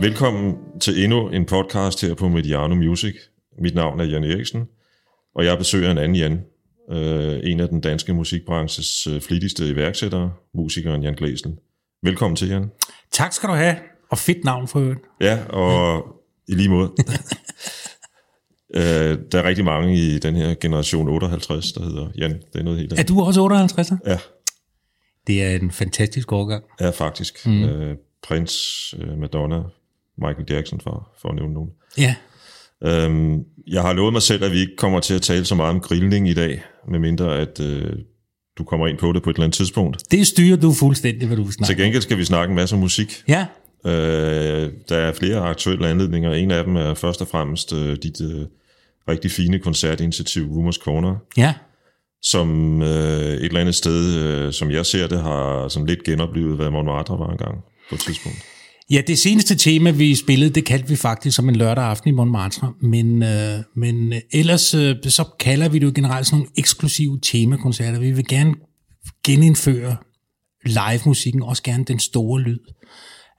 Velkommen til endnu en podcast her på Mediano Music. Mit navn er Jan Eriksen, og jeg besøger en anden Jan, øh, en af den danske musikbranches øh, flittigste iværksættere, musikeren Jan Glæsel. Velkommen til, Jan. Tak skal du have, og fedt navn for øvrigt. Ja, og i lige måde. øh, der er rigtig mange i den her generation 58, der hedder Jan. Det er noget helt Er andet. du også 58? Ja, Det er en fantastisk årgang. ja, faktisk. Mm. Øh, Prince, øh, Madonna, Michael Jackson, for, for at nævne nogen. Ja, Øhm, jeg har lovet mig selv, at vi ikke kommer til at tale så meget om grillning i dag, medmindre at øh, du kommer ind på det på et eller andet tidspunkt. det styrer du fuldstændig, hvad du vil Til gengæld skal vi snakke en masse om musik. Ja, Øh, der er flere aktuelle anledninger. En af dem er først og fremmest øh, dit øh, rigtig fine koncertinitiativ Rumors Corner, ja, som øh, et eller andet sted, øh, som jeg ser det, har sådan lidt genoplevet, hvad Montmartre var engang på et tidspunkt. Ja, det seneste tema, vi spillede, det kaldte vi faktisk som en lørdag aften i Montmartre. Men, øh, men øh, ellers øh, så kalder vi det jo generelt sådan nogle eksklusive temakoncerter. Vi vil gerne genindføre live-musikken, også gerne den store lyd.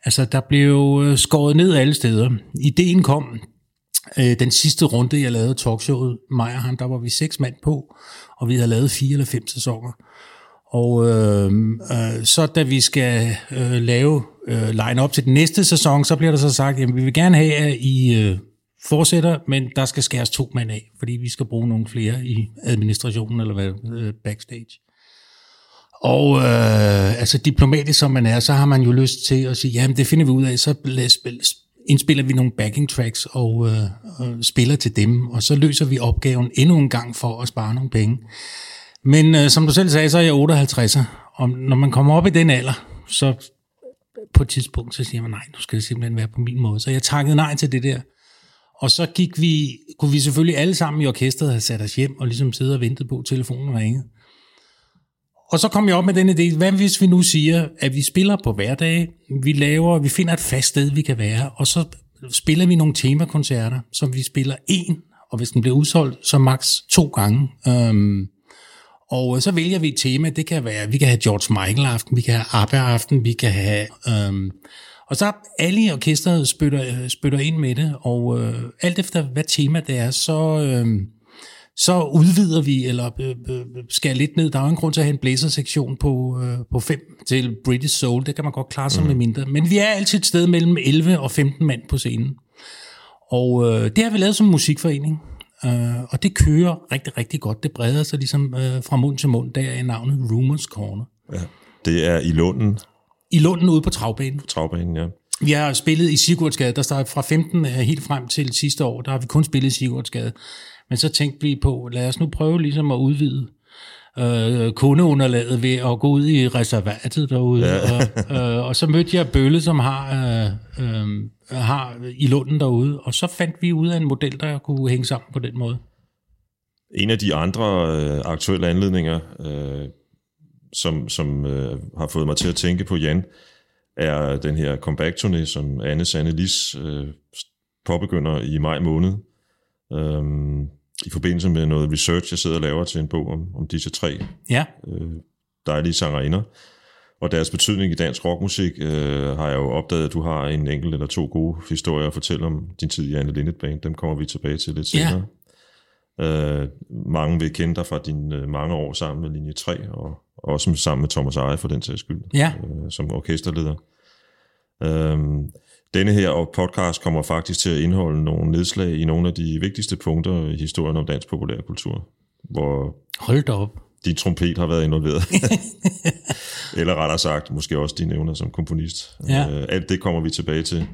Altså, der blev øh, skåret ned alle steder. Ideen kom, øh, den sidste runde, jeg lavede talkshowet, mig og ham, der var vi seks mand på, og vi havde lavet fire eller fem sæsoner. Og øh, øh, så da vi skal øh, lave øh, line op til den næste sæson, så bliver der så sagt, at vi vil gerne have, at I øh, fortsætter, men der skal skæres to mand af, fordi vi skal bruge nogle flere i administrationen eller hvad, øh, backstage. Og øh, altså diplomatisk som man er, så har man jo lyst til at sige, jamen det finder vi ud af, så indspiller vi nogle backing tracks og, øh, og spiller til dem, og så løser vi opgaven endnu en gang for at spare nogle penge. Men øh, som du selv sagde, så er jeg 58'er, og når man kommer op i den alder, så på et tidspunkt, så siger man, nej, nu skal det simpelthen være på min måde. Så jeg takkede nej til det der. Og så gik vi, kunne vi selvfølgelig alle sammen i orkestret have sat os hjem og ligesom sidde og ventet på, at telefonen ringede. Og så kom jeg op med den idé, hvad hvis vi nu siger, at vi spiller på hverdage, vi laver, vi finder et fast sted, vi kan være, og så spiller vi nogle temakoncerter, som vi spiller en, og hvis den bliver udsolgt, så maks to gange. Øhm, og så vælger vi et tema, det kan være, vi kan have George Michael aften, vi kan have ABBA aften, vi kan have... Øhm, og så alle i orkestret spytter, spytter ind med det, og øh, alt efter hvad tema det er, så, øh, så udvider vi, eller øh, øh, skærer lidt ned. Der er jo en grund til at have en blæsersektion på, øh, på 5 til British Soul, det kan man godt klare sig mm. med mindre. Men vi er altid et sted mellem 11 og 15 mand på scenen. Og øh, det har vi lavet som musikforening, øh, og det kører rigtig, rigtig godt. Det breder sig ligesom øh, fra mund til mund, der er navnet Rumors Corner. Ja. Det er i Lunden, I Lunden ude på travbanen. travbanen, ja. Vi har spillet i Sigurdsgade, der starter fra 15 øh, helt frem til sidste år, der har vi kun spillet i Sigurdsgade. Men så tænkte vi på, lad os nu prøve ligesom at udvide øh, kundeunderlaget ved at gå ud i reservatet derude. Ja. Og, øh, og så mødte jeg Bølle, som har, øh, øh, har i Lunden derude, og så fandt vi ud af en model, der kunne hænge sammen på den måde. En af de andre øh, aktuelle anledninger, øh, som, som øh, har fået mig til at tænke på Jan, er den her comeback-turné, som Anne Sanne Lis øh, påbegynder i maj måned. Øhm, I forbindelse med noget research, jeg sidder og laver til en bog om, om disse tre Ja, øh, dejlige sangerinder. Og deres betydning i dansk rockmusik øh, har jeg jo opdaget, at du har en enkelt eller to gode historier at fortælle om din tid i Anne Linnet Band. Dem kommer vi tilbage til lidt Ja. senere. Øh, mange vil kende dig fra dine øh, mange år sammen med Linje 3, og også sammen med Thomas Eje for den sags skyld, ja, øh, som orkesterleder. Øh, denne her podcast kommer faktisk til at indeholde nogle nedslag i nogle af de vigtigste punkter i historien om dansk populærkultur, hvor hold da op. din trompet har været involveret. Eller rettere sagt, måske også dine evner som komponist. Ja. Øh, alt det kommer vi tilbage til.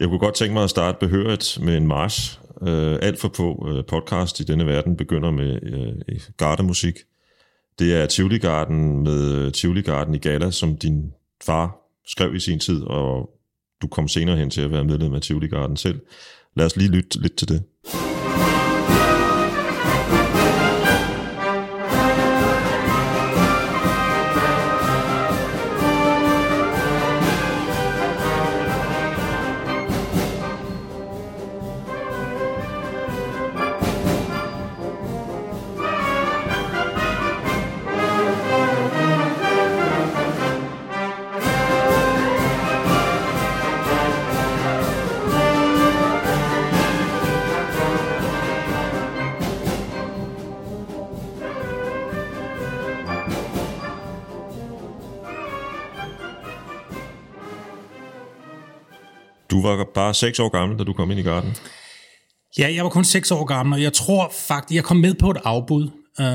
Jeg kunne godt tænke mig at starte behørigt med en march. Øh, alt for på øh, podcast i denne verden begynder med øh, gardemusik. Det er Tivoli Garden med øh, Tivoli Garden i Gala, som din far skrev i sin tid, og du kom senere hen til at være medlem af Tivoli Garden selv. Lad os lige lytte lidt til det. Bare seks år gammel, da du kom ind i garden. Ja, jeg var kun 6 år gammel, og jeg tror faktisk, jeg kom med på et afbud, øh,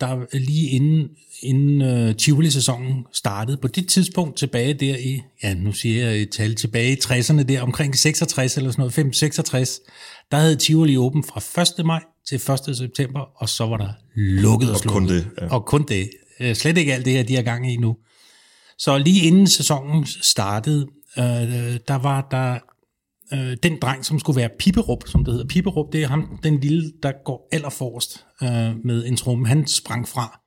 der lige inden, inden øh, Tivoli-sæsonen startede. På det tidspunkt tilbage der i, ja nu siger jeg et tal, tilbage i 60'erne der, omkring 66 eller sådan noget, 5, 66, der havde Tivoli åben fra 1. maj til 1. september, og så var der lukket og, Og kun slukket. det, ja. Og kun det. Øh, Slet ikke alt det her, de har gang i nu. Så lige inden sæsonen startede, øh, der var der øh, den dreng, som skulle være Piperup, som det hedder. Piperup, det er ham, den lille, der går allerforrest øh, med en tromme. Han sprang fra.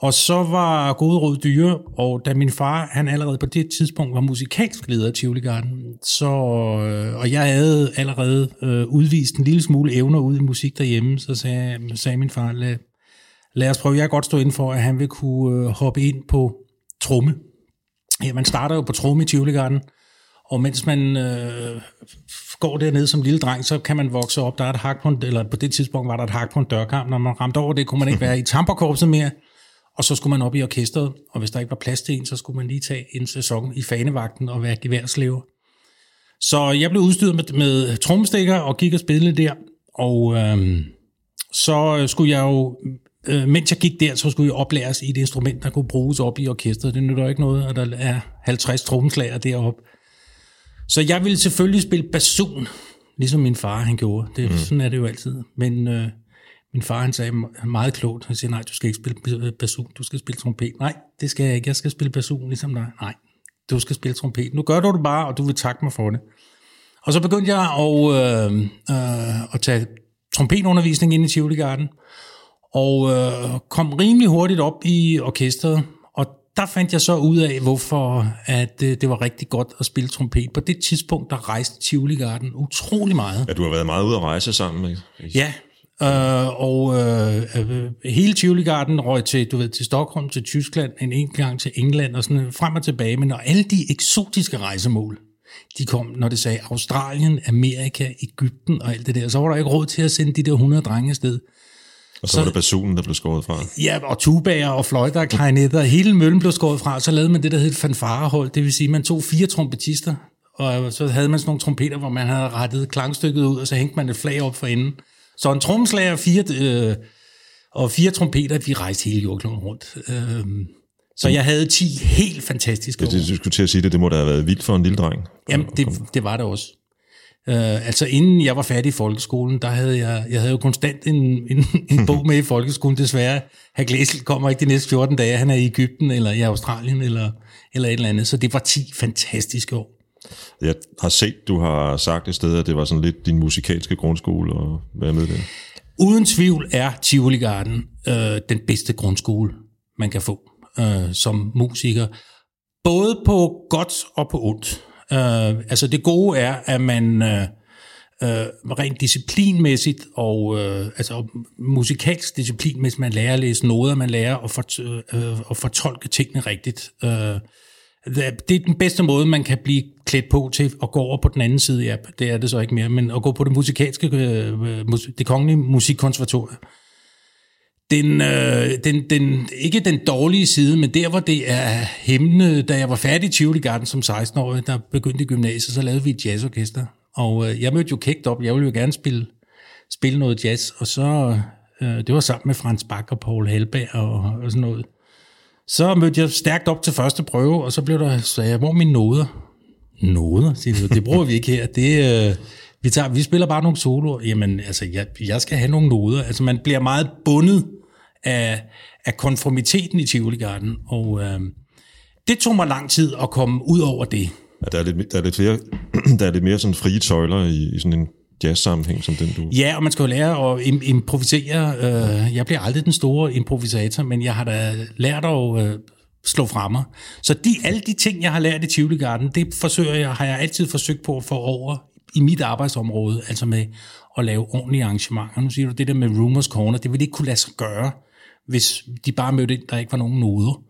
Og så var gode råd dyre, og da min far, han allerede på det tidspunkt var musikalsk leder af Tivoli Garden, så, øh, og jeg havde allerede øh, udvist en lille smule evner ud i musik derhjemme, så sagde, sagde min far, lad, lad os prøve, jeg kan godt stå inden for, at han vil kunne øh, hoppe ind på tromme. Ja, man starter jo på tromme i Tivoli Garden, og mens man øh, går dernede som lille dreng, så kan man vokse op. Der er et hak på en, eller på det tidspunkt var der et hak på en dørkamp. Når man ramte over det, kunne man ikke være i tamperkorpset mere. Og så skulle man op i orkestret, og hvis der ikke var plads til en, så skulle man lige tage en sæson i fanevagten og være geværslever. Så jeg blev udstyret med, med trommestikker og gik og spillede der. Og øhm, så øh, skulle jeg jo, øh, mens jeg gik der, så skulle jeg oplæres i et instrument, der kunne bruges op i orkestret. Det nytter ikke noget, at der er 50 trommeslager deroppe. Så jeg ville selvfølgelig spille basun, ligesom min far han gjorde. Det, mm. Sådan er det jo altid. Men øh, min far han sagde meget klogt, han siger, nej, du skal ikke spille basun, du skal spille trompet. Nej, det skal jeg ikke, jeg skal spille basun ligesom dig. Nej, du skal spille trompet. Nu gør du det bare, og du vil takke mig for det. Og så begyndte jeg at, øh, øh, at tage trompetundervisning ind i Tivoli Garden, og øh, kom rimelig hurtigt op i orkestret, og der fandt jeg så ud af, hvorfor at, øh, det var rigtig godt at spille trompet. På det tidspunkt, der rejste Tivoli Garden utrolig meget. Ja, du har været meget ude at rejse sammen med. Ja, øh, og øh, øh, hele Tivoli Garden røg til, du ved, til Stockholm, til Tyskland, en enkelt gang til England, og sådan frem og tilbage. Men når alle de eksotiske rejsemål, de kom, når det sagde Australien, Amerika, Ægypten og alt det der, så var der ikke råd til at sende de der 100 drenge afsted. Og så, så var det basunen, der blev skåret fra. Ja, og tubager og fløjter og klarinetter, hele møllen blev skåret fra, så lavede man det, der hed et fanfarehold, det vil sige, man tog fire trompetister, og så havde man sådan nogle trompeter, hvor man havde rettet klangstykket ud, og så hængte man et flag op for enden. Så en trommeslager og fire, øh, og fire trompeter, de rejste hele jordkloden rundt. Øh, så jeg havde 10 helt fantastiske år. Det, du skulle til at sige det, det må da have været vildt for en lille dreng. Jamen, det, det var det også. Uh, altså inden jeg var færdig i folkeskolen, der havde jeg, jeg havde jo konstant en, en, en bog med i folkeskolen, desværre. Herr Glæsel kommer ikke de næste 14 dage, han er i Ægypten eller i Australien eller, eller et eller andet, så det var 10 fantastiske år. Jeg har set, du har sagt et sted, at det var sådan lidt din musikalske grundskole og hvad med det? Uden tvivl er Tivoli Garden øh, den bedste grundskole, man kan få øh, som musiker. Både på godt og på ondt. Øh, altså det gode er, at man øh, øh, rent disciplinmæssigt og øh, altså musikalsk disciplinmæssigt, man lærer at læse noder, man lærer at, fort, øh, at fortolke tingene rigtigt. Øh, det er den bedste måde, man kan blive klædt på til at gå over på den anden side. Ja, det er det så ikke mere, men at gå på det musikalske, øh, øh det kongelige musikkonservatorium. Den, øh, den, den, ikke den dårlige side, men der, hvor det er hæmmende, da jeg var færdig i Tivoli Garden som 16-årig, der begyndte i gymnasiet, så lavede vi et jazzorkester. Og øh, jeg mødte jo kægt op, jeg ville jo gerne spille, spille noget jazz, og så, øh, det var sammen med Frans Bak og Paul Halberg og, og sådan noget. Så mødte jeg stærkt op til første prøve, og så blev der, sagde jeg, hvor er mine noder? Noder, siger du, det bruger vi ikke her. Det, øh, vi, tager, vi spiller bare nogle soloer. Jamen, altså, jeg, jeg skal have nogle noder. Altså, man bliver meget bundet af, af konformiteten i Tivoli Garden, og øh, det tog mig lang tid at komme ud over det. Ja, der, er lidt, der, er lidt flere, der er lidt mere sådan frie tøjler i, i sådan en jazz-sammenhæng som den, du... Ja, og man skal jo lære at im- improvisere. Øh, jeg bliver aldrig den store improvisator, men jeg har da lært at øh, slå fremme. Så de, alle de ting, jeg har lært i Tivoli Garden, det forsøger jeg, har jeg altid forsøgt på at få over i mit arbejdsområde, altså med at lave ordentlige arrangementer. Nu siger du det der med Rumors Corner, det ville ikke kunne lade sig gøre, hvis de bare mødte ind, der ikke var nogen noder.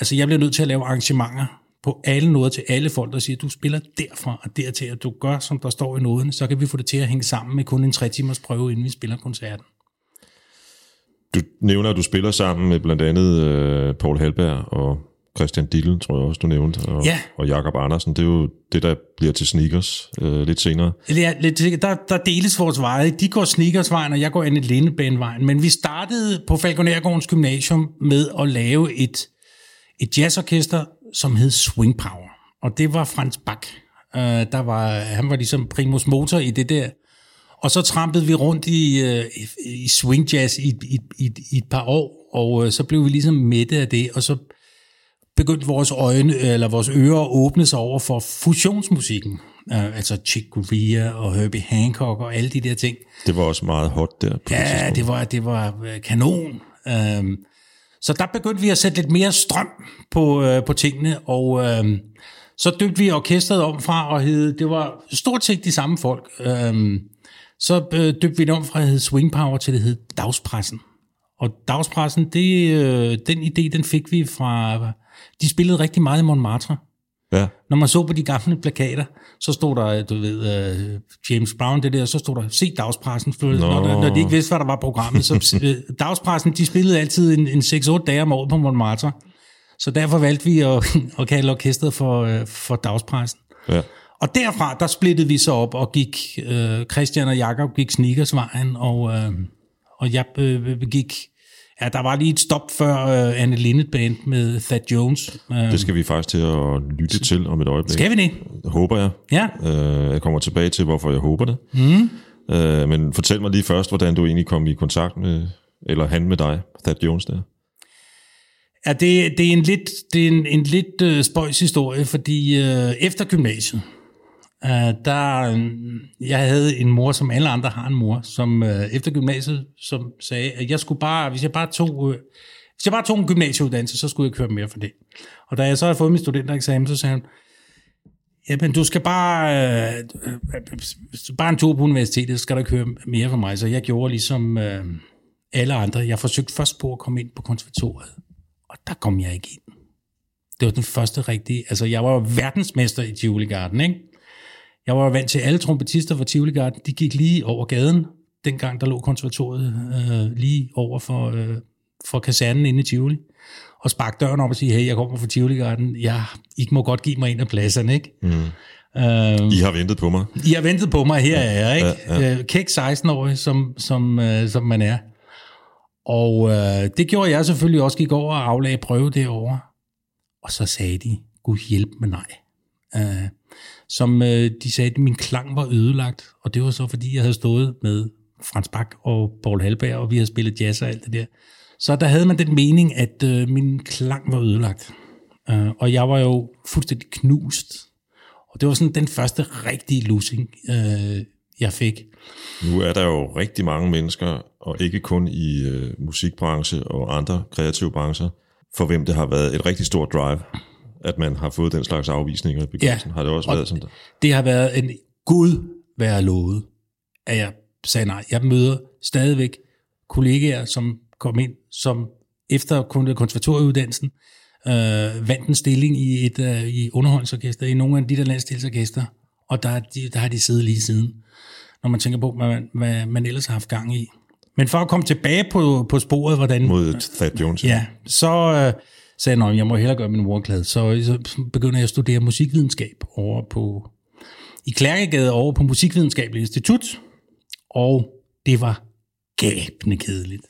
Altså jeg bliver nødt til at lave arrangementer på alle noder til alle folk, der siger, du spiller derfra og dertil, og du gør, som der står i noden, så kan vi få det til at hænge sammen med kun en tre timers prøve, inden vi spiller koncerten. Du nævner, at du spiller sammen med blandt andet øh, Paul Halberg og Christian Dille, tror jeg også, du nævnte, og, Ja. og Jakob Andersen. Det er jo det, der bliver til sneakers øh, lidt senere. Ja, lidt. Der, der deles vores veje. De går sneakersvejen, og jeg går Anne Lindebanevejen. Men vi startede på Falconergårdens Gymnasium med at lave et, et jazzorkester, som hed Swing Power. Og det var Frans Bak. Uh, der var, han var ligesom primus motor i det der. Og så trampede vi rundt i, uh, i, swing jazz i, i, i, i et par år, og uh, så blev vi ligesom mætte af det, og så begyndte vores øjne, eller vores ører at åbne sig over for fusionsmusikken. Uh, altså Chick Corea og Herbie Hancock og alle de der ting. Det var også meget hot der. På det Ja, tidspunkt. det var, det var øh, kanon. Øhm, så der begyndte vi at sætte lidt mere strøm på, øh, på tingene, og øhm, så døbte vi orkestret om fra at hedde, det var stort set de samme folk, øhm, så øh, døbte vi det om fra at hedde Swing Power til det hed Dagspressen. Og Dagspressen, det, øh, den idé, den fik vi fra, de spillede rigtig meget i Montmartre. Ja, Når man så på de gamle plakater, så stod der, du ved, uh, James Brown, det der, så stod der, se dagspressen. For, når, der- når de ikke vidste, hvad der var programmet, så øh, dagspressen, de spillede altid en, en 6-8 dage om året på Montmartre. Så derfor valgte vi at, at kalde orkestret for, øh, for dagspressen. ja. Og derfra, der splittede vi så op og gik, øh, Christian og Jakob gik Sneakersvejen, og, øh, og jeg øh, gik, ja, der var lige et stop før øh, Anne Linnet Band med Thad Jones. Øh, Det skal vi faktisk til at lytte til om et øjeblik. skal vi det? Håber jeg. Ja. Øh, jeg kommer tilbage til, hvorfor jeg håber det. Mm. Øh, men fortæl mig lige først, hvordan du egentlig kom i kontakt med, eller han med dig, Thad Jones der. Ja, det, det er en lidt, det er en, en lidt øh, spøjs historie, fordi øh, efter gymnasiet, øh, der, øh, jeg havde en mor, som alle andre har en mor, som uh, efter gymnasiet, som sagde, at jeg skulle bare, hvis jeg bare tog, uh, hvis jeg bare tog en gymnasieuddannelse, så skulle jeg køre mere for det. Og da jeg så havde fået min studentereksamen, så sagde hun, Jamen, du skal bare, øh, øh, du bare en tur på universitetet, så skal du køre mere for mig. Så jeg gjorde ligesom øh, alle andre. Jeg forsøgte først på at komme ind på konservatoriet, og der kom jeg ikke ind. Det var den første rigtige. Altså, jeg var verdensmester i Tivoli Garden, ikke? Jeg var jo vant til, at alle trompetister fra Tivoli Garden, de gik lige over gaden, dengang der lå konservatoriet øh, lige over for, øh, for kasernen inde i Tivoli, og sparke døren op og sige, hey, jeg kommer fra Tivoli Garden, jeg, I må godt give mig en af pladserne, ikke? Mm. Øh, I har ventet på mig. I har ventet på mig, her er jeg, ikke? Ja, ja. Kæk 16-årig, som, som, øh, som man er. Og øh, det gjorde jeg selvfølgelig også, gik over og aflagde prøve derovre. Og så sagde de, Gud hjælp med nej. Øh, som øh, de sagde, at min klang var ødelagt, og det var så fordi, jeg havde stået med Frans Bak og Paul Halberg, og vi havde spillet jazz og alt det der. Så der havde man den mening, at øh, min klang var ødelagt. Øh, og jeg var jo fuldstændig knust. Og det var sådan den første rigtige losing, øh, jeg fik. Nu er der jo rigtig mange mennesker, og ikke kun i øh, musikbranche og andre kreative brancher, for hvem det har været et rigtig stort drive, at man har fået den slags afvisninger i begyndelsen. Ja, Har det også og været sådan der? Det har været en Gud være lovet, at jeg sagde nej. Jeg møder stadigvæk kollegaer, som kom ind, som efter konservatorieuddannelsen øh, vandt en stilling i et øh, i underholdningsorkester, i nogle af de der landsdelsorkester, og der, er de, der har de siddet lige siden, når man tænker på, hvad man, hvad man ellers har haft gang i. Men for at komme tilbage på, på sporet, hvordan... Mod Thad Jones. Ja, så øh, sagde at jeg må hellere gøre min mor glad. Så, så begynder jeg at studere musikvidenskab over på, i Klærkegade over på Musikvidenskabeligt Institut, og det var gabende kedeligt.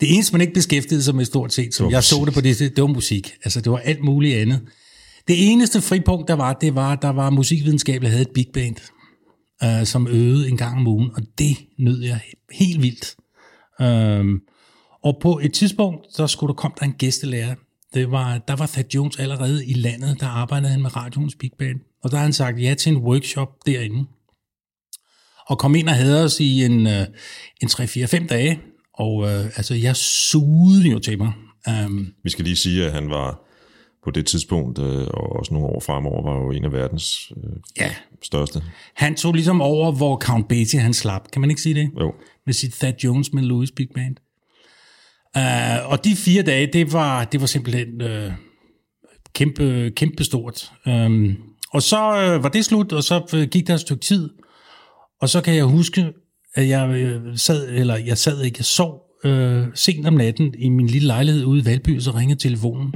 Det eneste, man ikke beskæftigede sig med stort set, som jeg så det på det, det var musik. Altså, det var alt muligt andet. Det eneste fripunkt, der var, det var, der var musikvidenskab, der havde et big band, øh, som øvede en gang om ugen, og det nød jeg helt vildt. Øhm, og på et tidspunkt, så skulle der komme der en gæstelærer. Det var, der var Thad Jones allerede i landet, der arbejdede han med radioens Big Band. Og der har han sagt ja til en workshop derinde. Og kom ind og havde os i en, øh, en 3-4-5 dage. Og øh, altså, jeg sugede jo til mig. Um, Vi skal lige sige, at han var på det tidspunkt, øh, og også nogle år fremover, var jo en af verdens øh, ja, største. han tog ligesom over, hvor Count Basie han slap. Kan man ikke sige det? Jo, med sit Thad Jones med Louis Big Band. Uh, og de fire dage, det var, det var simpelthen uh, kæmpe, kæmpe stort. Um, og så uh, var det slut, og så gik der et stykke tid, og så kan jeg huske, at jeg sad, eller jeg sad ikke, jeg sov uh, sent om natten i min lille lejlighed ude i Valby, så ringede telefonen.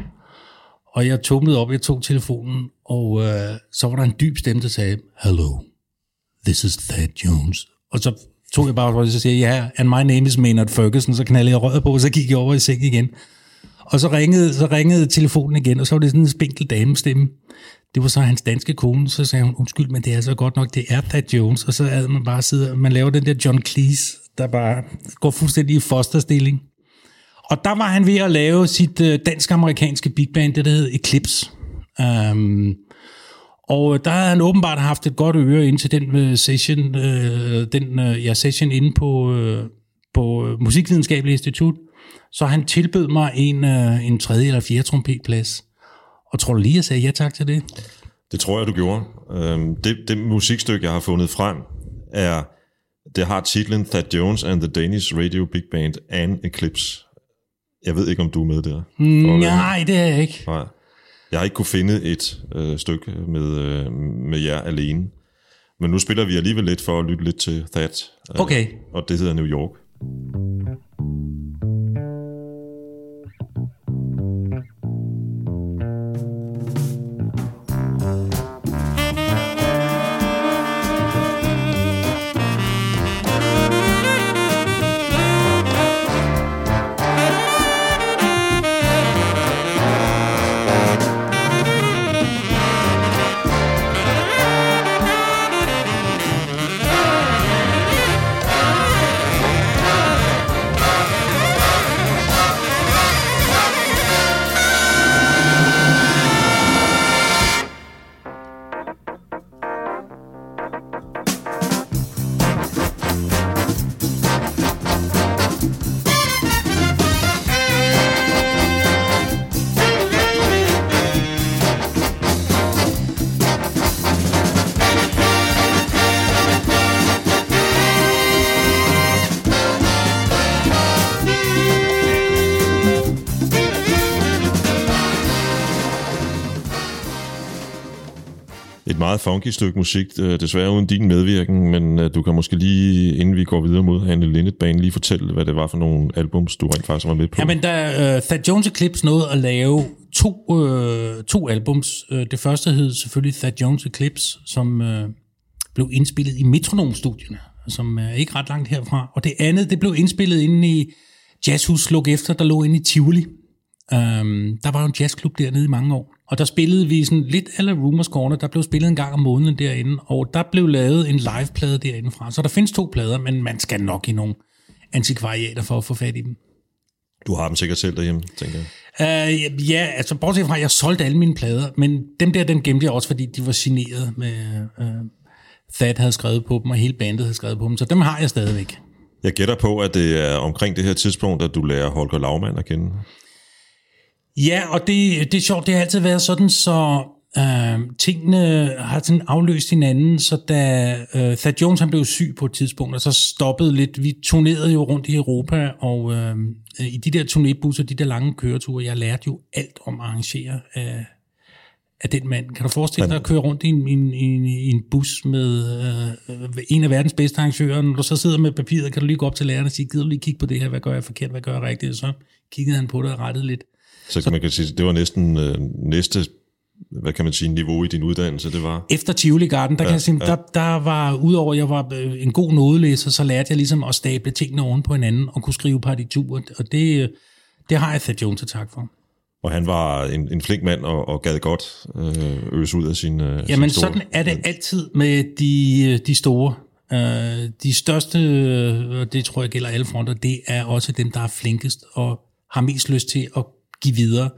Og jeg tumlede op, jeg tog telefonen, og uh, så var der en dyb stemme, der sagde, Hello, this is Thad Jones. Og så tog jeg bare, og så siger ja, yeah, and my name is Maynard Ferguson, så knaldede jeg røret på, og så gik jeg over i seng igen. Og så ringede, så ringede telefonen igen, og så var det sådan en spinkel damestemme. Det var så hans danske kone, så sagde hun, undskyld, men det er så godt nok, det er Pat Jones. Og så havde man bare sidder, man laver den der John Cleese, der bare går fuldstændig i fosterstilling. Og der var han ved at lave sit øh, dansk-amerikanske big band, det der hed Eclipse. Um, og der havde han åbenbart haft et godt øre ind til den uh, session, uh, den uh, ja, session inde på, uh, på Musikvidenskabelige Institut. Så han tilbød mig en, uh, en tredje eller fjerde trompetplads. Og tror du lige, jeg sagde ja tak til det? Det tror jeg, du gjorde. Øhm, det, det musikstykke, jeg har fundet frem, er, det har titlen Thad Jones and the Danish Radio Big Band and Eclipse. Jeg ved ikke, om du er med der. Nej, det er jeg ikke. Nej. Jeg har ikke kunne finde et øh, stykke med, øh, med jer alene. Men nu spiller vi alligevel lidt for at lytte lidt til Thad. Øh, okay. Og det hedder New York. Funky stykke musik, øh, desværre uden din medvirken, men øh, du kan måske lige, inden vi går videre mod Anne Lindetbane, lige fortælle, hvad det var for nogle albums, du rent faktisk var med på. Jamen, da uh, øh, Thad Jones Eclipse nåede at lave to, uh, to albums. Uh, det første hed selvfølgelig Thad Jones Eclipse, som uh, blev indspillet i Metronom-studierne, som er ikke ret langt herfra. Og det andet, det blev indspillet inde i Jazzhus Luk Efter, der lå inde i Tivoli. Um, der var jo en jazzklub dernede i mange år. Og der spillede vi sådan lidt eller Rumors Corner, der blev spillet en gang om måneden derinde, og der blev lavet en liveplade derinde fra. Så der findes to plader, men man skal nok i nogle antikvariater for at få fat i dem. Du har dem sikkert selv derhjemme, tænker jeg. Uh, ja, altså bortset fra, at jeg solgte alle mine plader, men dem der, dem gemte jeg også, fordi de var signeret med... Uh, Thad havde skrevet på dem, og hele bandet havde skrevet på dem, så dem har jeg stadigvæk. Jeg gætter på, at det er omkring det her tidspunkt, at du lærer Holger Lavmand at kende. Ja, og det, det er sjovt, det har altid været sådan, så øh, tingene har sådan afløst hinanden, så da øh, Thad Jones han blev syg på et tidspunkt, og så stoppede lidt, vi turnerede jo rundt i Europa, og øh, i de der turnébusser, de der lange køreture, jeg lærte jo alt om at arrangere af, af den mand. Kan du forestille dig at køre rundt i en, i en, i en, i en bus med øh, en af verdens bedste arrangører, når du så sidder med papiret, kan du lige gå op til læreren og sige, gider du lige kigge på det her, hvad gør jeg forkert, hvad gør jeg rigtigt, og så kiggede han på det og rettede lidt. Så, så man kan sige, det var næsten øh, næste hvad kan man sige, niveau i din uddannelse, det var? Efter Tivoli Garden, der, ja, kan jeg sige, ja. der, der var, udover at jeg var øh, en god nodelæser, så lærte jeg ligesom at stable tingene oven på hinanden og kunne skrive partiturer, og det, det har jeg Thad Jones at tak for. Og han var en, en flink mand og, og gad godt øh, øse ud af sin øh, Jamen sin store, sådan er det altid med de, de store. Øh, de største, og det tror jeg gælder alle fronter, det er også dem, der er flinkest og har mest lyst til at give videre.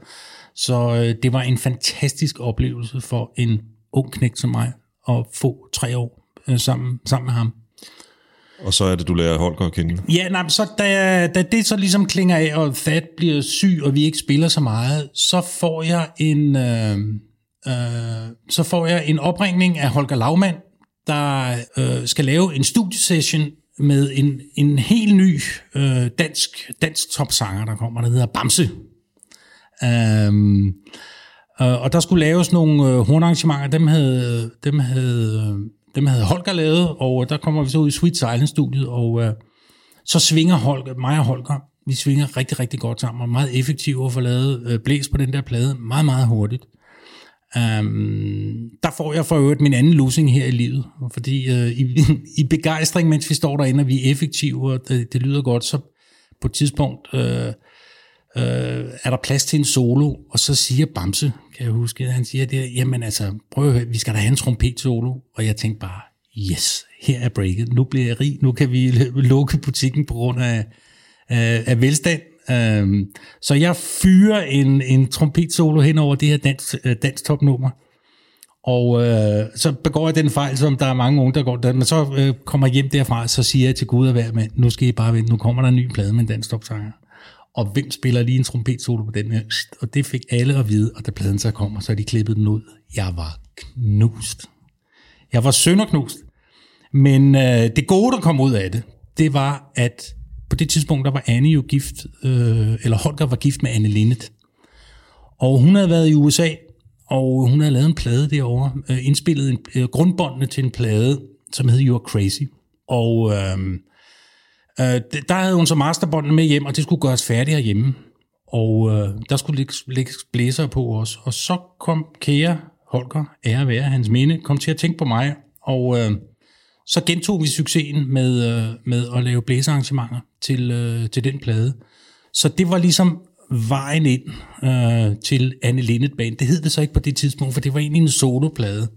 Så øh, det var en fantastisk oplevelse for en ung knægt som mig at få tre år øh, sammen, sammen med ham. Og så er det, du lærer Holger at kende? Ja, nej, så da, da det så ligesom klinger af, og Thad bliver syg, og vi ikke spiller så meget, så får jeg en, øh, øh, så får jeg en opringning af Holger Lavmand, der øh, skal lave en studiesession med en, en helt ny øh, dansk, dansk topsanger, der kommer, der hedder Bamse. Um, og der skulle laves nogle øh, hornarrangementer, dem havde, dem, havde, øh, dem havde Holger lavet, og øh, der kommer vi så ud i Sweet Silence-studiet, og øh, så svinger Holger, mig og Holger vi svinger rigtig, rigtig godt sammen, og meget effektive at få lavet øh, blæs på den der plade meget, meget hurtigt. Um, der får jeg for øvrigt min anden losing her i livet, fordi uh, i, i begejstring, mens vi står derinde, og vi er effektive, og det, det lyder godt, så på et tidspunkt uh, øh, er der plads til en solo, og så siger Bamse, kan jeg huske, han siger det, jamen altså, prøv at høre, vi skal da have en trompet solo, og jeg tænkte bare, yes, her er breaket, nu bliver jeg rig, nu kan vi lukke butikken på grund af, øh, af velstand, Øh, så jeg fyrer en, en trompet solo hen over det her dans, uh, danstopnummer. Og øh, så begår jeg den fejl, som der er mange unge, der går der. Men så øh, kommer jeg hjem derfra, så siger jeg til Gud og hver mand, nu skal I bare vente, nu kommer der en ny plade med en danstopsanger. Og hvem spiller lige en trompetsolo på den her? Og det fik alle at vide, og da pladen så kommer, så de klippet den ud. Jeg var knust. Jeg var sønderknust. Men øh, det gode, der kom ud af det, det var, at på det tidspunkt, der var Anne jo gift, øh, eller Holger var gift med Anne Linnet. Og hun havde været i USA, og hun havde lavet en plade derovre, øh, indspillet en, øh, grundbåndene til en plade, som hed You're Crazy. Og øh, øh, der havde hun så masterbåndene med hjem, og det skulle gøres færdigt hjemme. Og øh, der skulle ligge, ligge blæser på os. Og så kom kære Holger, ære være hans minde, kom til at tænke på mig, og... Øh, så gentog vi succesen med, øh, med at lave blæsearrangementer til, øh, til den plade. Så det var ligesom vejen ind øh, til Anne Lindet Band. Det hed det så ikke på det tidspunkt, for det var egentlig en soloplade.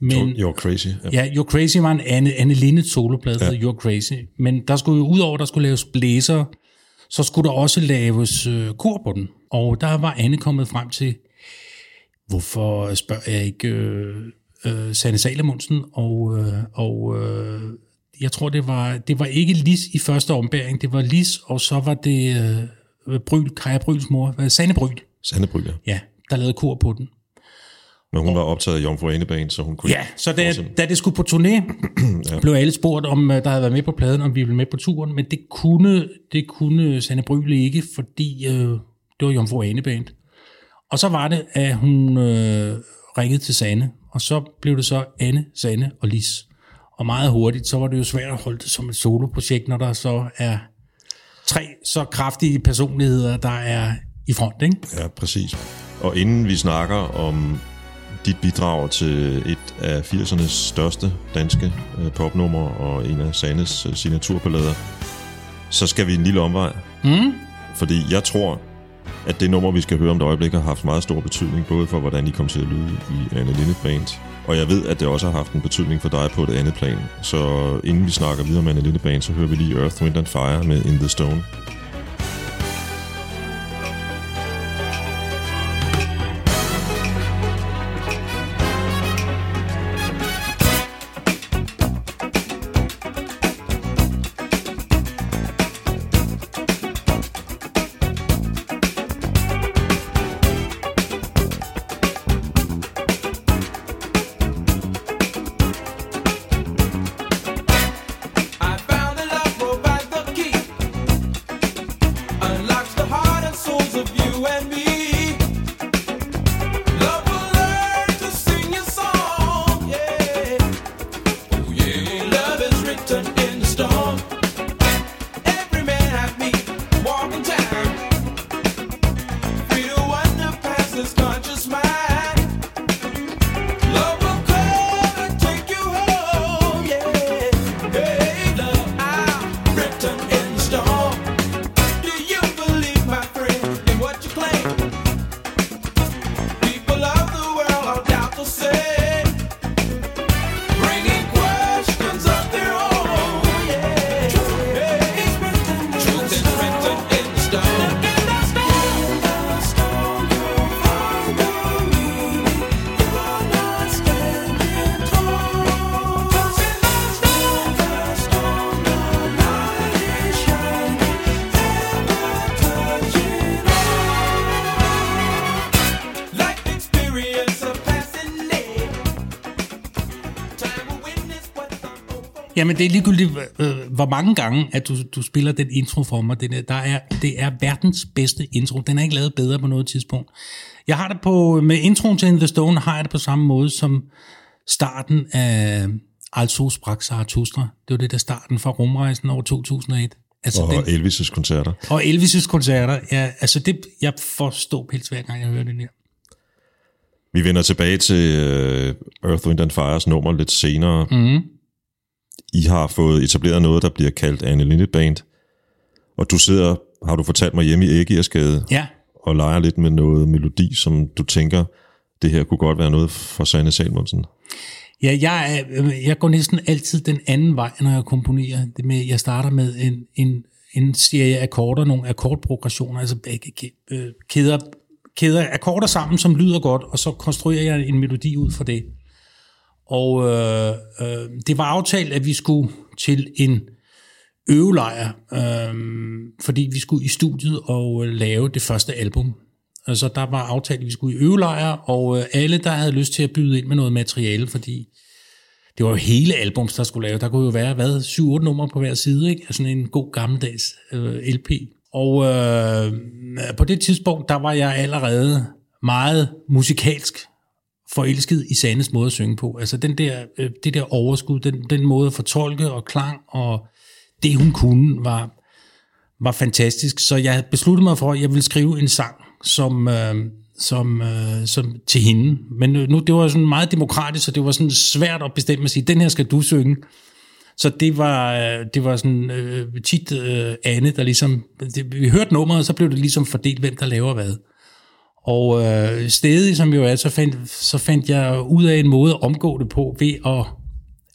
Men, You're Crazy. Ja. ja, You're Crazy var en Anne, Anne Linnet soloplade, ja. You're Crazy. Men der skulle jo, udover der skulle laves blæser, så skulle der også laves øh, kor på den. Og der var Anne kommet frem til, hvorfor spørger jeg ikke øh, øh, Sanne Salomonsen, og, øh, og øh, jeg tror, det var, det var ikke Lis i første ombæring, det var Lis, og så var det øh, Bryl, Kaja Bryls mor, Sanne Bryl. Sanne Bryl, ja. Ja, der lavede kor på den. Men hun var optaget af Jomfru Anebane, så hun kunne... Ja, så da, da det skulle på turné, ja. blev alle spurgt, om øh, der havde været med på pladen, om vi ville med på turen, men det kunne, det kunne Sanne Bryl ikke, fordi øh, det var Jomfru Anebane. Og så var det, at hun øh, ringede til Sanne og så blev det så Anne, Sanne og Lis. Og meget hurtigt, så var det jo svært at holde det som et soloprojekt, når der så er tre så kraftige personligheder, der er i front, ikke? Ja, præcis. Og inden vi snakker om dit bidrag til et af 80'ernes største danske øh, popnummer og en af Sandes øh, signaturballader, så skal vi en lille omvej. Mm. Fordi jeg tror, at det nummer, vi skal høre om et øjeblik, har haft meget stor betydning, både for, hvordan I kom til at lyde i Anne Linnet Band, og jeg ved, at det også har haft en betydning for dig på et andet plan. Så inden vi snakker videre om Anne Linnet Band, så hører vi lige Earth, Wind and Fire med In the Stone. Jamen, det er ligegyldigt, øh, hvor mange gange, at du, du spiller den intro for mig. Den er, der er, det er verdens bedste intro. Den er ikke lavet bedre på noget tidspunkt. Jeg har det på, med introen til In The Stone, har jeg det på samme måde som starten af Also sprach Zarathustra. Det var det der starten fra rumrejsen over 2001. Altså Og den, Elvis' koncerter. og Elvis' koncerter, ja, altså det, jeg forstår pils hver gang jeg hører den her. Vi vender tilbage til uh, Earth, Wind and Fires nummer lidt senere. Mm. I har fået etableret noget, der bliver kaldt Anne Linde Band. Og du sidder, har du fortalt mig, hjemme i Æggersgade Ja, og leger lidt med noget melodi, som du tænker, det her kunne godt være noget for Sanne Salmonsen. Ja, jeg, øh, jeg går næsten altid den anden vej, når jeg komponerer. Det med, jeg starter med en, en, en serie akkorder, nogle akkordprogressioner, altså begge kæ- øh, kæder, kæder akkorder sammen, som lyder godt, og så konstruerer jeg en melodi ud fra det. Og øh, øh, det var aftalt, at vi skulle til en øvelejr, øh, fordi vi skulle i studiet og øh, lave det første album. Altså, der var aftalt, at vi skulle i øvelejr, og øh, alle, der havde lyst til at byde ind med noget materiale, fordi det var jo hele albums, der skulle lave. Der kunne jo være, hvad, 7-8 numre på hver side, ikke? Altså en god gammeldags øh, LP. Og øh, på det tidspunkt, der var jeg allerede meget musikalsk forelsket i Sandes måde at synge på. Altså den der, øh, det der overskud, den, den måde at fortolke og klang, og det hun kunne, var, var fantastisk. Så jeg besluttede mig for, at jeg ville skrive en sang, som, øh, som, øh, som til hende. Men øh, nu, det var sådan meget demokratisk, så det var sådan svært at bestemme at sige, den her skal du synge. Så det var, øh, det var sådan øh, tit øh, Anne, der ligesom... Det, vi hørte nummeret, og så blev det ligesom fordelt, hvem der laver hvad. Og øh, stedet, som jo er, så fandt, så fandt jeg ud af en måde at omgå det på, ved at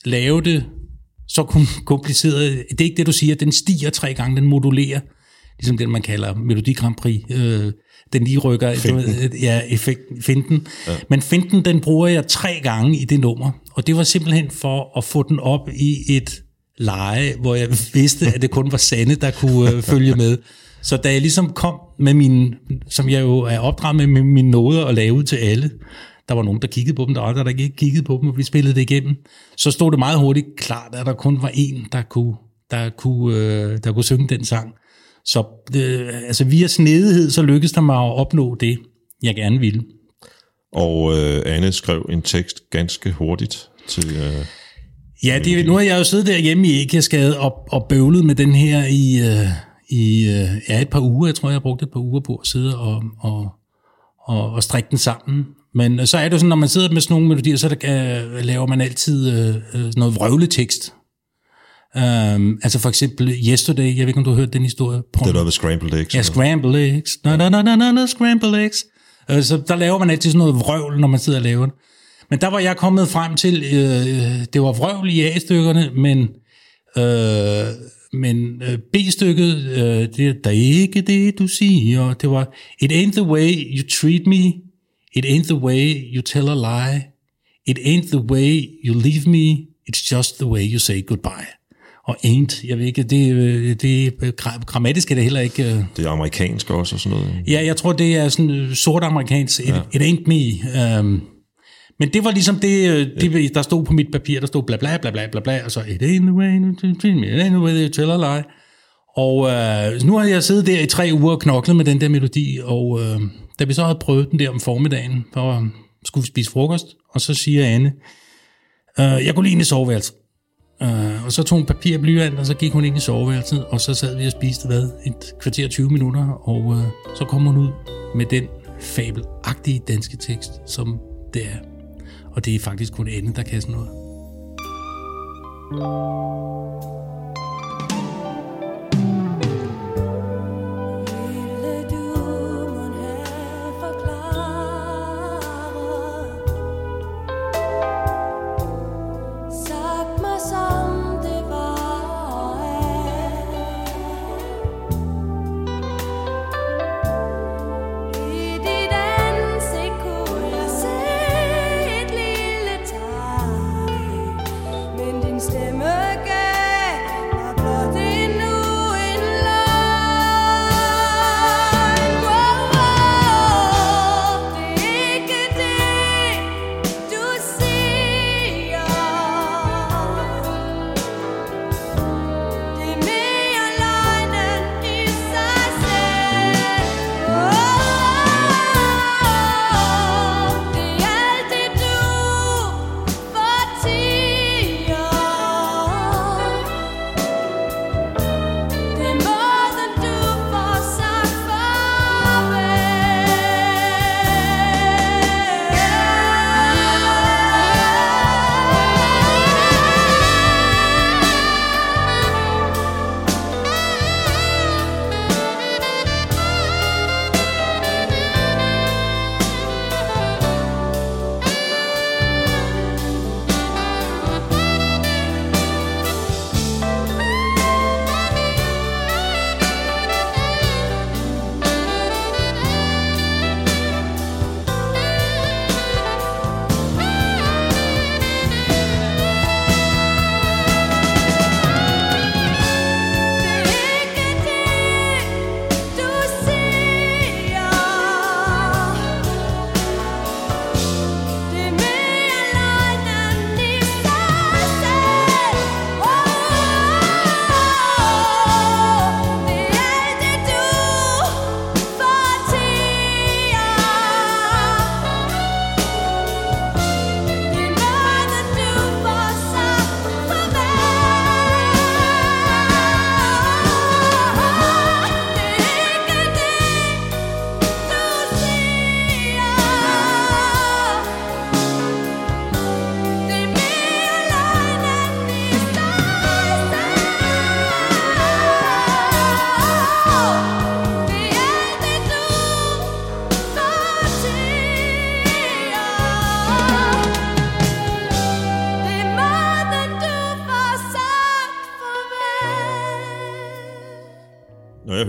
lave det så kom- kompliceret. Det er ikke det, du siger, den stiger tre gange, den modulerer, ligesom den, man kalder Melodi Grand Prix. Øh, den lige rykker, du ved, ja, effekten, finten. Ja. Men finten, den bruger jeg tre gange i det nummer, og det var simpelthen for at få den op i et leje, hvor jeg vidste, at det kun var Sande, der kunne øh, følge med. Så da jeg ligesom kom med min, som jeg jo er opdraget med, med mine noder og lave til alle, der var nogen, der kiggede på dem, der var andre, der ikke kiggede på dem, og vi spillede det igennem, så stod det meget hurtigt klart, at der kun var en, der kunne, der kunne, øh, der kunne synge den sang. Så øh, altså via snedighed, så lykkedes der mig at opnå det, jeg gerne ville. Og øh, Anne skrev en tekst ganske hurtigt til... Øh, Ja, det, nu har jeg jo siddet derhjemme i Æggesgade og, og bøvlet med den her i, øh, i øh, ja, et par uger. Jeg tror, jeg har brugt et par uger på at sidde og, og, og, og strikke den sammen. Men øh, så er det jo sådan, når man sidder med sådan nogle melodier, så der, øh, laver man altid øh, øh, noget vrøvletekst. Um, altså for eksempel Yesterday, jeg ved ikke, om du har hørt den historie. det er noget med Scrambled Eggs. Ja, scramble eggs. No, no, no, no, no, no, scramble eggs. Øh, Så der laver man altid sådan noget vrøvl, når man sidder og laver det. Men der var jeg kommet frem til, øh, det var vrøvl i A-stykkerne, men, øh, men øh, B-stykket, øh, det, der er ikke det, du siger. Det var, it ain't the way you treat me, it ain't the way you tell a lie, it ain't the way you leave me, it's just the way you say goodbye. Og ain't, jeg ved ikke, det, øh, det gra- grammatisk er det heller ikke... øh, Det er amerikansk også og sådan noget. Ja, jeg tror, det er sådan sort amerikansk. It, ja. it ain't me. Um, men det var ligesom det, øh, det, der stod på mit papir, der stod bla bla bla bla bla bla, og så it ain't the way it ain't the way tell a lie. Og øh, nu har jeg siddet der i tre uger og knoklet med den der melodi, og øh, da vi så havde prøvet den der om formiddagen, så skulle vi spise frokost, og så siger Anne, øh, jeg kunne lige ind i soveværelset. Uh, og så tog hun papir og blyant, og så gik hun ind i soveværelset, og så sad vi og spiste, hvad, et kvarter 20 minutter, og uh, så kom hun ud med den fabelagtige danske tekst, som det er. Og det er faktisk kun ende, der kan sådan noget.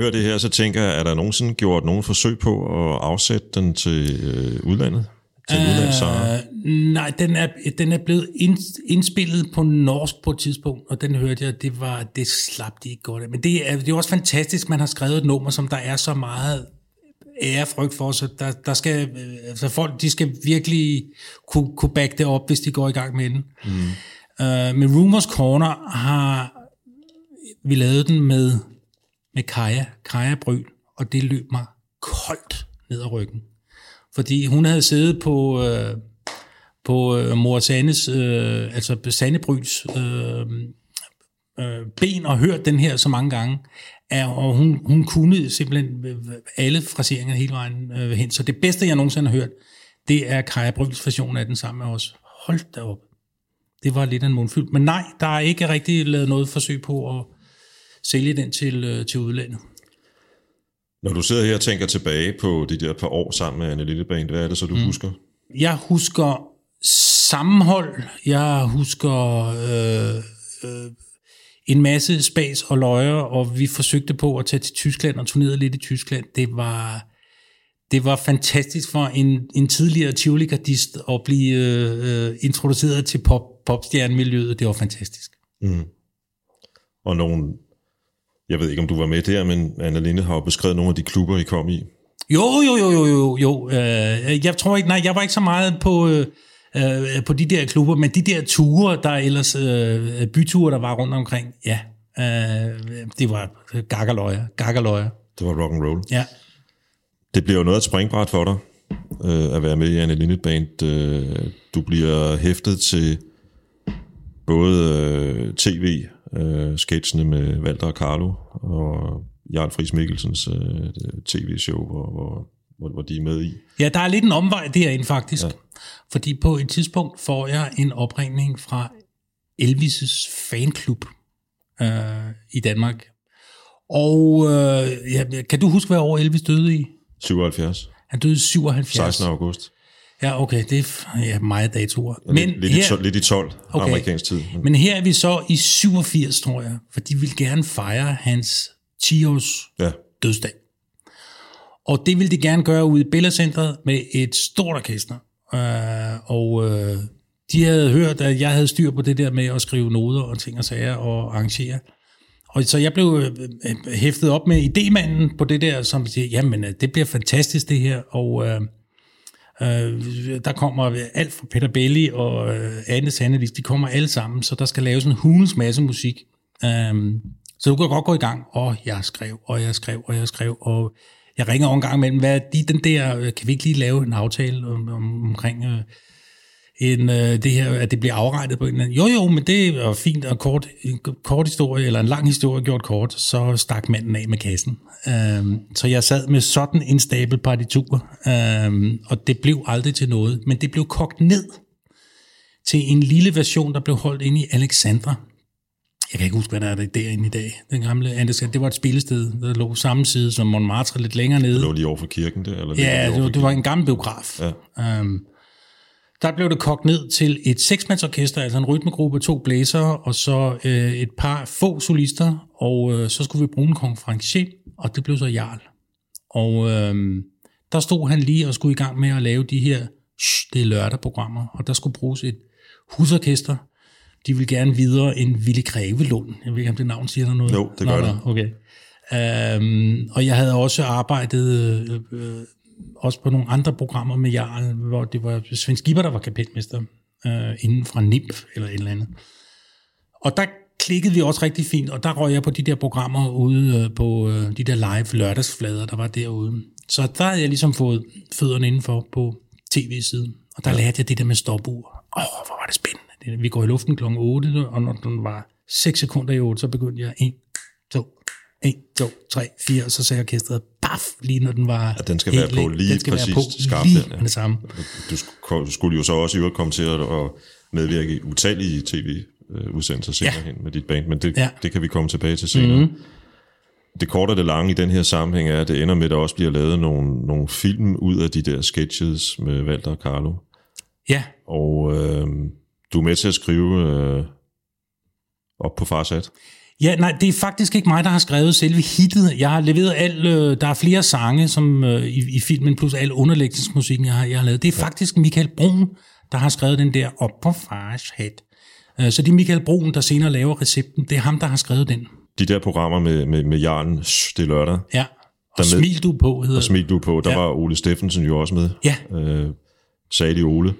Hører det her, så tænker jeg, er der nogensinde gjort nogen forsøg på at afsætte den til øh, udlandet? Til? Øh, nej, den er, den er blevet ind, indspillet på norsk på et tidspunkt, og den hørte jeg, det var det slap de ikke godt af. Men det er, det er også fantastisk, man har skrevet et nummer, som der er så meget ærefrygt for, så der, der skal, altså folk, de skal virkelig kunne, kunne back det op, hvis de går i gang med den. Mm. Uh, med Rumors Corner har vi lavet den med, med Kaja, Kaja Bryl, og det løb mig koldt ned ad ryggen. Fordi hun havde siddet på, øh, på øh, mor Sandes, øh, altså Sanne Bryls øh, øh, ben og hørt den her så mange gange, at, og hun, hun kunne simpelthen øh, alle fraseringer hele vejen øh, hen. Så det bedste, jeg nogensinde har hørt, det er Kaja Bryls version af den sammen med os. Hold da op. Det var lidt af en mundfyld. Men nej, der er ikke rigtig lavet noget forsøg på at sælge den til, øh, til udlandet. Når du sidder her og tænker tilbage på de der par år sammen med Anne Lilleband, hvad er det så, du mm. husker? Jeg husker sammenhold. Jeg husker øh, øh, en masse spas og løjer, og vi forsøgte på at tage til Tyskland og turnere lidt i Tyskland. Det var, det var fantastisk for en, en tidligere tivoli at blive øh, introduceret til pop, popstjernemiljøet. Det var fantastisk. Mm. Og nogle, jeg ved ikke om du var med der, men Anna Linde har jo beskrevet nogle af de klubber, I kom i. Jo, jo, jo, jo, jo, jo. Øh, jeg tror ikke, nej, jeg var ikke så meget på, øh, øh, på de der klubber, men de der ture, der ellers, øh, byture, der var rundt omkring, ja, øh, det var gakkerløjer, gakkerløjer. Det var rock and roll. Ja. Det bliver jo noget af et springbræt for dig, øh, at være med i Anne Linde Band. Øh, du bliver hæftet til både øh, tv, øh, sketchene med Walter og Carlo, og Jarl Friis Mikkelsens øh, tv-show, hvor, hvor, hvor, hvor de er med i. Ja, der er lidt en omvej derinde faktisk. Ja. Fordi på et tidspunkt får jeg en opringning fra Elvis' fanklub øh, i Danmark. Og øh, ja, kan du huske, hvad år Elvis døde i? 77. Han døde i 77. 16. august. Ja, okay, det er ja, meget datoer. Men lidt, lidt, her, i 12, lidt i 12 okay. amerikansk tid. Men. Men her er vi så i 87, tror jeg, for de vil gerne fejre hans 10-års Ja. dødsdag. Og det ville de gerne gøre ude i Bellacentret med et stort orkester. Øh, og øh, de havde hørt, at jeg havde styr på det der med at skrive noder og ting og sager og arrangere. Og så jeg blev øh, hæftet op med idemanden på det der, som siger, jamen øh, det bliver fantastisk det her, og øh, øh, der kommer alt fra Peter Belli og øh, Anne Sandelis, de kommer alle sammen, så der skal laves en hulens masse musik. Øh, så du kan godt gå i gang, og jeg skrev, og jeg skrev, og jeg skrev, og jeg ringer over en gang imellem, hvad er de, den der, øh, kan vi ikke lige lave en aftale om, om, omkring øh, en, øh, det her, at det bliver afregnet på en eller anden. Jo, jo, men det er fint, og kort, en kort historie, eller en lang historie gjort kort, så stak manden af med kassen. Øhm, så jeg sad med sådan en stabel partiturer, øhm, og det blev aldrig til noget, men det blev kogt ned til en lille version, der blev holdt inde i Alexandra. Jeg kan ikke huske, hvad der er der derinde i dag. Den gamle Alexandra, det var et spillested, der lå samme side som Montmartre, lidt længere nede. Det lå lige over for kirken der? Eller Ja, over det var, det var en gammel biograf. Ja. Um, der blev det kogt ned til et seksmandsorkester, altså en rytmegruppe, to blæsere, og så øh, et par få solister, og øh, så skulle vi bruge en konferencier, og det blev så Jarl. Og øh, der stod han lige og skulle i gang med at lave de her, shh, det er lørdag-programmer, og der skulle bruges et husorkester. De ville gerne videre end Ville Grevelund. Jeg ved ikke, om det navn siger der noget. Jo, det gør Nå, det. Okay. Øhm, og jeg havde også arbejdet øh, øh, også på nogle andre programmer med Jarl, hvor det var Svend Skipper, der var kapelmester øh, inden fra NIMP eller et eller andet. Og der klikkede vi også rigtig fint, og der røg jeg på de der programmer ude øh, på øh, de der live lørdagsflader, der var derude. Så der havde jeg ligesom fået fødderne indenfor på tv-siden, og der ja. lærte jeg det der med stopur. Åh, oh, hvor var det spændende. Vi går i luften kl. 8, og når den var 6 sekunder i 8, så begyndte jeg 1, 2, 1, 2, 3, 4, og så sagde orkestret, baf, lige når den var Ja, den skal være på lige den skal være på skarpt lige den, ja. det samme. Du sk- skulle jo så også i øvrigt komme til at at medvirke i utallige tv-udsendelser senere Ja. hen med dit band, men det, Ja. det kan vi komme tilbage til senere. Mm-hmm. Det korte og det lange i den her sammenhæng er, at det ender med, at der også bliver lavet nogle, nogle film ud af de der sketches med Walter og Carlo. Ja, Og øh, du er med til at skrive øh, op på farsat. Ja, nej, det er faktisk ikke mig, der har skrevet selve hittet. Jeg har leveret al, øh, der er flere sange som øh, i, i filmen, plus al underlægningsmusikken, jeg har, jeg har lavet. Det er faktisk Michael Brun, der har skrevet den der op på fars hat. Øh, så det er Michael Brun, der senere laver recepten. Det er ham, der har skrevet den. De der programmer med, med, med shh, det er lørdag, Ja. Der Og med- smil du på, hedder det. smil du på, der Ja. var Ole Steffensen jo også med. Ja. Øh, sagde de Ole.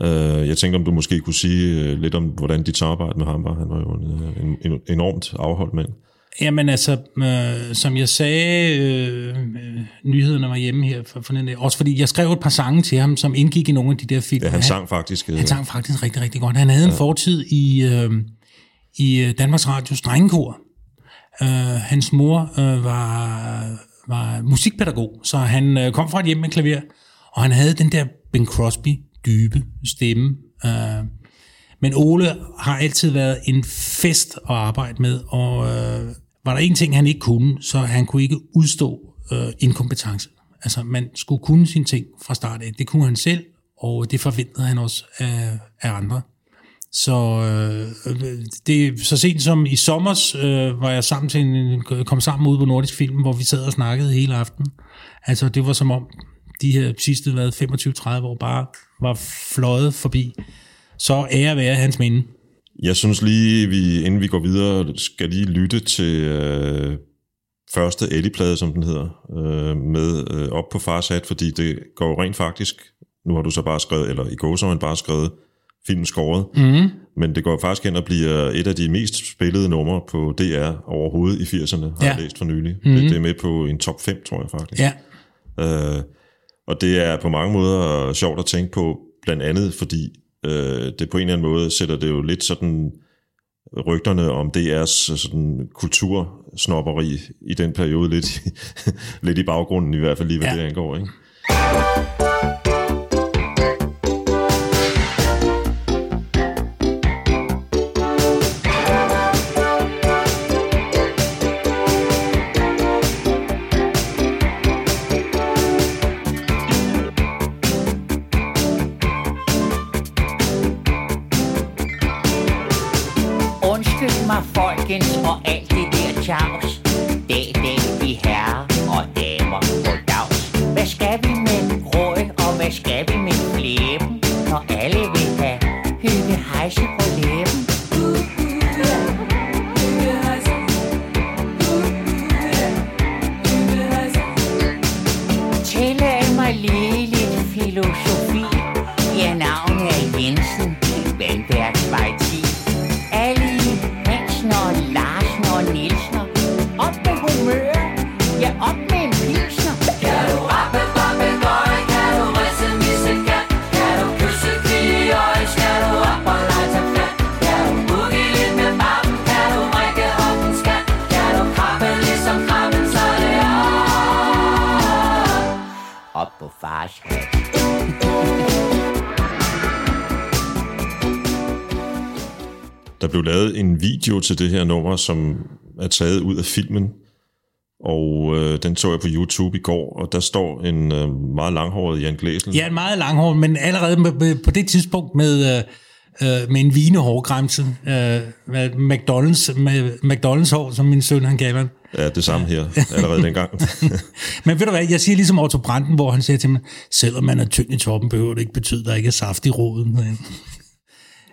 Øh, jeg tænkte, om du måske kunne sige øh, lidt om, hvordan dit samarbejde med ham var. Han var jo en, øh, en, en enormt afholdt mand. Jamen altså, øh, som jeg sagde, øh, øh, nyhederne var hjemme her for, for den der. Også fordi jeg skrev et par sange til ham, som indgik i nogle af de der film. Ja, han sang faktisk... Øh, Han sang faktisk rigtig, rigtig godt. Han havde en fortid i, øh, i Danmarks Radios drengekor. Øh, hans mor øh, var, var musikpædagog, så han øh, kom fra et hjem med klaver, og han havde den der Ben Crosby dybe stemme. Øh, men Ole har altid været en fest at arbejde med, og øh, var der en ting, han ikke kunne, så han kunne ikke udstå øh, inkompetence. Altså, man skulle kunne sine ting fra start af. Det kunne han selv, og det forventede han også af, af andre. Så øh, det så sent som i sommer øh, var jeg sammen til en, kom sammen ud på Nordisk Film, hvor vi sad og snakkede hele aften. Altså det var som om de her sidste været 25-30 år bare var fløjet forbi. Så ære være hans minde. Jeg synes lige, vi, inden vi går videre, skal lige lytte til øh, første Eddie-plade, som den hedder, øh, med øh, op på fars hat, fordi det går jo rent faktisk, nu har du så bare skrevet, eller i går så har man bare skrevet filmen skåret, mm. men det går faktisk hen og bliver et af de mest spillede numre på DR overhovedet i 80'erne, har Ja. jeg læst for nylig. Mm. Det, det er med på en top 5, tror jeg faktisk. Ja, Øh, og det er på mange måder sjovt at tænke på, blandt andet fordi øh, det på en eller anden måde sætter det jo lidt sådan rygterne om DR's sådan kultursnopperi i den periode lidt, lidt i baggrunden, i hvert fald lige hvad ja. det angår. Ikke? På fars hat. Der blev lavet en video til det her nummer, som er taget ud af filmen, og øh, den så jeg på YouTube i går, og der står en øh, meget langhåret Jan Glæsel. ja en meget langhård, men allerede med, med, på det tidspunkt med, øh, øh, med en vinehårgrænse. Øh, McDonald's, med McDonald's hår, som min søn han kalder den. Ja det samme her, allerede dengang. Men ved du hvad, jeg siger ligesom Otto Branden, hvor han siger til mig, selvom man er tynd i toppen, behøver det ikke betyde, at der ikke er saft i roden.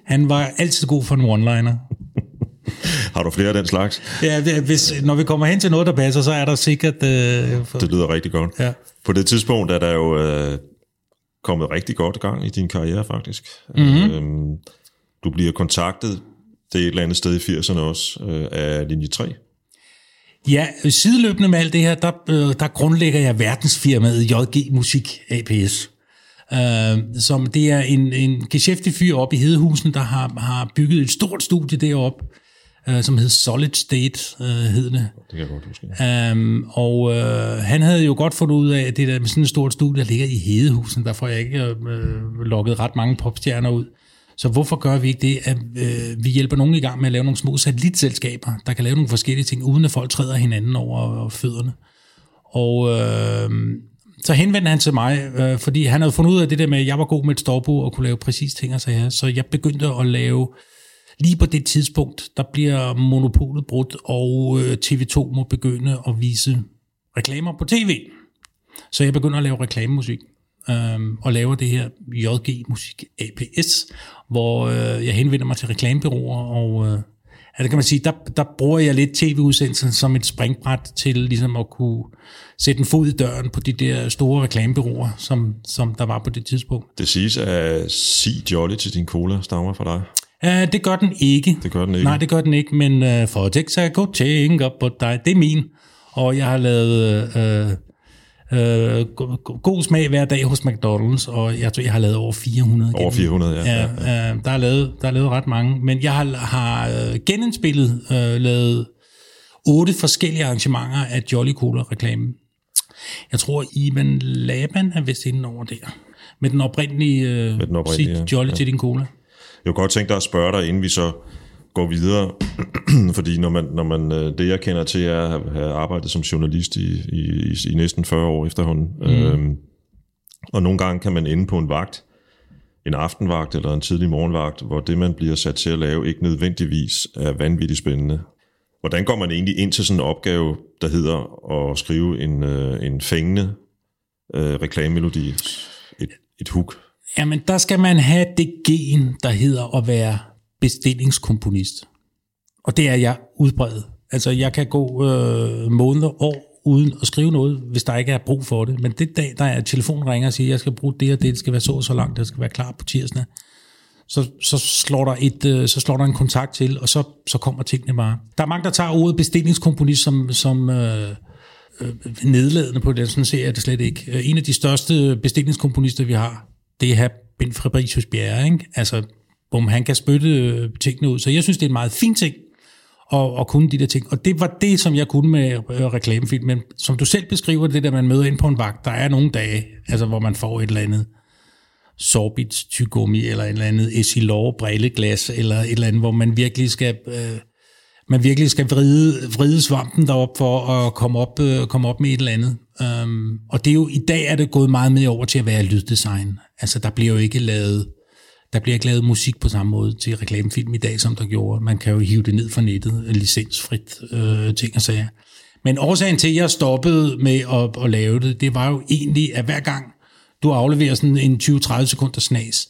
Han var altid god for en one-liner. Har du flere af den slags? Ja, hvis, når vi kommer hen til noget, der passer, så er der sikkert... Øh, for, Det lyder rigtig godt. ja. På det tidspunkt er der jo øh, kommet rigtig godt gang i din karriere, faktisk. Mm-hmm. Øhm, du bliver kontaktet, det er et eller andet sted i 80'erne også, øh, af linje 3. Ja, sideløbende med alt det her, der, øh, der grundlægger jeg verdensfirmaet JG Musik APS. Øh, som det er en, en geschæftig fyr op i Hedehusen, der har, har bygget et stort studie deroppe, øh, som hedder Solid State, øh, hed det. Det kan jeg godt huske. Um, og øh, han havde jo godt fundet ud af, at det der med sådan et stort studie, der ligger i Hedehusen, der får jeg ikke øh, lukket ret mange popstjerner ud. Så hvorfor gør vi ikke det, at øh, vi hjælper nogen i gang med at lave nogle små satellitselskaber, der kan lave nogle forskellige ting, uden at folk træder hinanden over fødderne. Og øh, så henvendte han til mig, øh, fordi han havde fundet ud af det der med, at jeg var god med et storbo og kunne lave præcis ting og sager. Så jeg begyndte at lave lige på det tidspunkt, der bliver monopolet brudt, og øh, TV2 må begynde at vise reklamer på tv. Så jeg begynder at lave reklamemusik, øhm, og laver det her JG Musik APS, hvor øh, jeg henvender mig til reklamebyråer, og øh, ja, det kan man sige, der, der bruger jeg lidt tv-udsendelsen som et springbræt til ligesom at kunne sætte en fod i døren på de der store reklamebyråer, som, som der var på det tidspunkt. Det siges, at sig Jolly til din cola stammer fra dig. Uh, det gør den ikke. Det gør den ikke. Nej, det gør den ikke, men uh, for at ikke gå tænke på dig, det er min. Og jeg har lavet uh, uh, go- god smag hver dag hos McDonald's, og jeg tror, jeg har lavet over 400. Over 400, ja. Ja, ja. Uh, der, er lavet, der er lavet ret mange, men jeg har, har uh, genindspillet, uh, lavet otte forskellige arrangementer af Jolly Cola-reklamen. Jeg tror, Ivan Laban er vist inde over der. Med den oprindelige, uh, Med den oprindelige, ja. Jolly til din cola. Jeg kunne godt tænke dig at spørge dig, inden vi så går videre, fordi når man, når man, øh, det jeg kender til er at have- arbejdet som journalist i, i, i, i næsten 40 år efterhånden, mm. øhm, og nogle gange kan man ende på en vagt, en aftenvagt eller en tidlig morgenvagt, hvor det, man bliver sat til at lave, ikke nødvendigvis er vanvittigt spændende. Hvordan går man egentlig ind til sådan en opgave, der hedder at skrive en, øh, en fængende øh, reklamemelodi, et, et hook? Jamen, der skal man have det gen, der hedder at være bestillingskomponist. Og det er jeg udbredt. Altså, jeg kan gå øh, måneder, år, uden at skrive noget, hvis der ikke er brug for det. Men det dag, der er telefonen ringer og siger, at jeg skal bruge det og det, det skal være så og så langt, det skal være klar på tirsdag, så, så, slår der et, øh, så slår der en kontakt til, og så, så kommer tingene bare. Der er mange, der tager ordet bestillingskomponist som, som øh, øh, nedladende på det, sådan ser jeg det slet ikke. Øh, en af de største bestillingskomponister, vi har, det er her Ben Fabricius Bjerre, ikke? Altså, bum, han kan spytte øh, tingene ud. Så jeg synes, det er en meget fin ting at, at kunne de der ting. Og det var det, som jeg kunne med øh, reklamefilm. Men som du selv beskriver, det der, man møder ind på en vagt, der er nogle dage, altså, hvor man får et eller andet sorbit tygummi, eller et eller andet Essilor brilleglas, eller et eller andet, hvor man virkelig skal... Øh, man virkelig skal vride, vride svampen derop for at komme op, øh, komme op med et eller andet. Um, og det er jo, i dag er det gået meget mere over til at være lyddesign. Altså, der bliver jo ikke lavet, der bliver ikke lavet musik på samme måde til reklamefilm i dag, som der gjorde. Man kan jo hive det ned fra nettet, licensfrit øh, ting og sager. Men årsagen til, at jeg stoppede med at, at lave det, det var jo egentlig, at hver gang du afleverer sådan en 20-30 sekunder snas,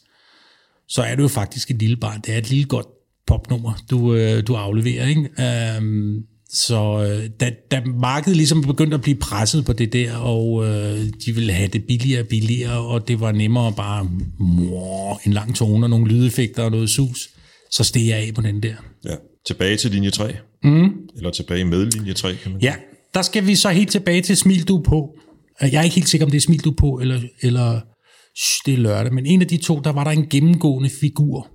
så er du jo faktisk et lille barn. Det er et lille godt popnummer, du, øh, du afleverer. Ikke? Øhm, så øh, da, da markedet ligesom begyndte at blive presset på det der, og øh, de ville have det billigere og billigere, og det var nemmere bare mor, en lang tone og nogle lydeffekter og noget sus, så steg jeg af på den der. Ja. Tilbage til linje 3. Mm. Eller tilbage med linje 3, kan man Ja, der skal vi så helt tilbage til Smil du på. Jeg er ikke helt sikker, om det er Smil du på, eller, eller shh, det er lørdag, men en af de to, der var der en gennemgående figur,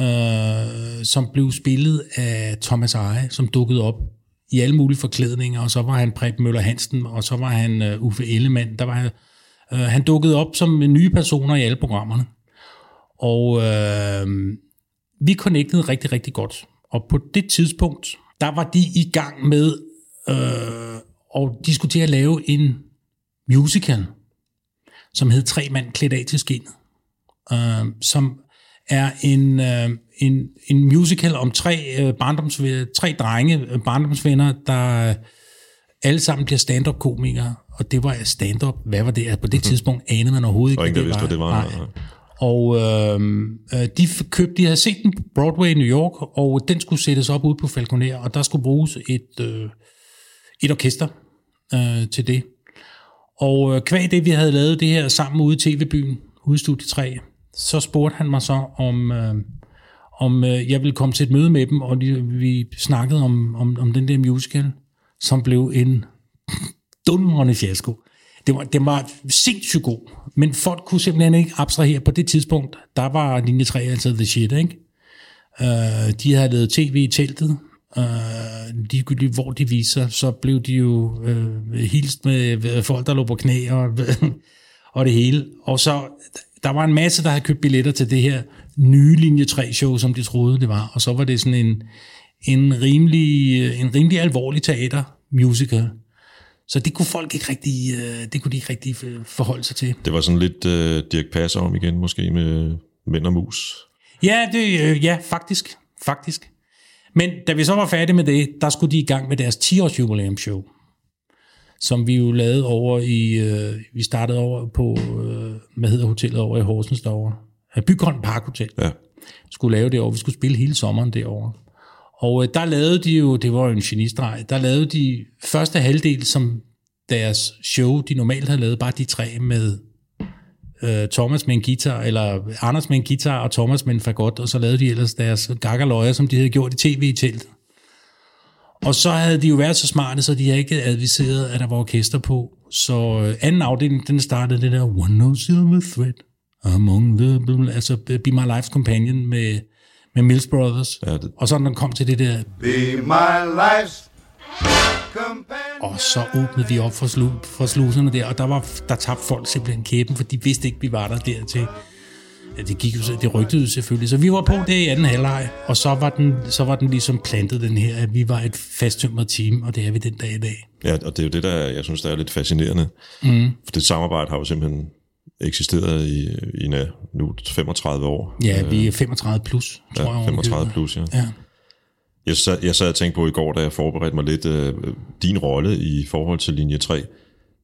øh, som blev spillet af Thomas Eje, som dukkede op i alle mulige forklædninger, og så var han Preben Møller Hansen, og så var han øh, Uffe Ellemann. Der var, han, øh, han dukkede op som nye personer i alle programmerne. Og øh, vi connectede rigtig, rigtig godt. Og på det tidspunkt, der var de i gang med øh, at diskutere at lave en musical, som hed Tre mand klædt af til skinnet. Øh, som er en, øh, en, en musical om tre, øh, barndoms, tre drenge, øh, barndomsvenner, der alle sammen bliver stand-up-komikere. Og det var stand-up. Hvad var det? Altså, På det tidspunkt anede man overhovedet ikke, ingen, hvad vidste, hvad det var. Nej. Og øh, øh, de, købte, de havde set den på Broadway i New York, og den skulle sættes op ude på Falconer, og der skulle bruges et, øh, et orkester øh, til det. Og øh, kvæg det, vi havde lavet det her sammen ude i TV-byen, ude i Studie 3, så spurgte han mig så, om, øh, om øh, jeg ville komme til et møde med dem, og de, vi snakkede om, om, om den der musical, som blev en dundrende fiasko. Det var, det var sindssygt god, men folk kunne simpelthen ikke abstrahere på det tidspunkt. Der var linje 3 altså the shit, ikke? Øh, de havde lavet tv i teltet. Uh, ligegyldigt hvor de viser, så blev de jo uh, hilst med med folk, der lå på knæ og, og det hele. Og så, der var en masse, der havde købt billetter til det her nye linje 3 show, som de troede det var. Og så var det sådan en, en, rimelig, en rimelig alvorlig teater musical. Så det kunne folk ikke rigtig, øh, det kunne de ikke rigtig øh, forholde sig til. Det var sådan lidt uh, Dirk Passer om igen, måske med mænd og mus. Ja, det, øh, ja faktisk. faktisk. Men da vi så var færdige med det, der skulle de i gang med deres 10-års jubilæumsshow, som vi jo lavede over i, øh, vi startede over på, øh, hvad hedder hotellet over i Horsens derovre? Bygholm Park Hotel. Ja. Skulle lave det over. Vi skulle spille hele sommeren derovre. Og øh, der lavede de jo, det var jo en genistreg, der lavede de første halvdel, som deres show, de normalt havde lavet, bare de tre med øh, Thomas med en guitar, eller Anders med en guitar og Thomas med en fagot, og så lavede de ellers deres gakkerløjer, som de havde gjort i tv i teltet. Og så havde de jo været så smarte, så de havde ikke adviseret, at der var orkester på. Så øh, anden afdeling, den startede det der One No Silver Thread Among the... Altså Be My Life's Companion med, med Mills Brothers. Ja, det- Og så når den kom til det der Be my life's companion. Og så åbnede vi op for, slu, for sluserne der, og der, var, der tabte folk simpelthen kæben, for de vidste ikke, vi var der dertil. Ja, det, gik jo, det rygtede selvfølgelig. Så vi var på det i anden halvleg, og så var, den, så var den ligesom plantet, den her, at vi var et fasttømret team, og det er vi den dag i dag. Ja, og det er jo det, der jeg synes, der er lidt fascinerende. Mm. For det samarbejde har jo simpelthen eksisteret i, i nu 35 år. Ja, vi er 35 plus, tror jeg. Ja, i 35 købet. plus, ja. Ja. Jeg sad, jeg sad og tænkte på i går, da jeg forberedte mig lidt, øh, din rolle i forhold til linje 3.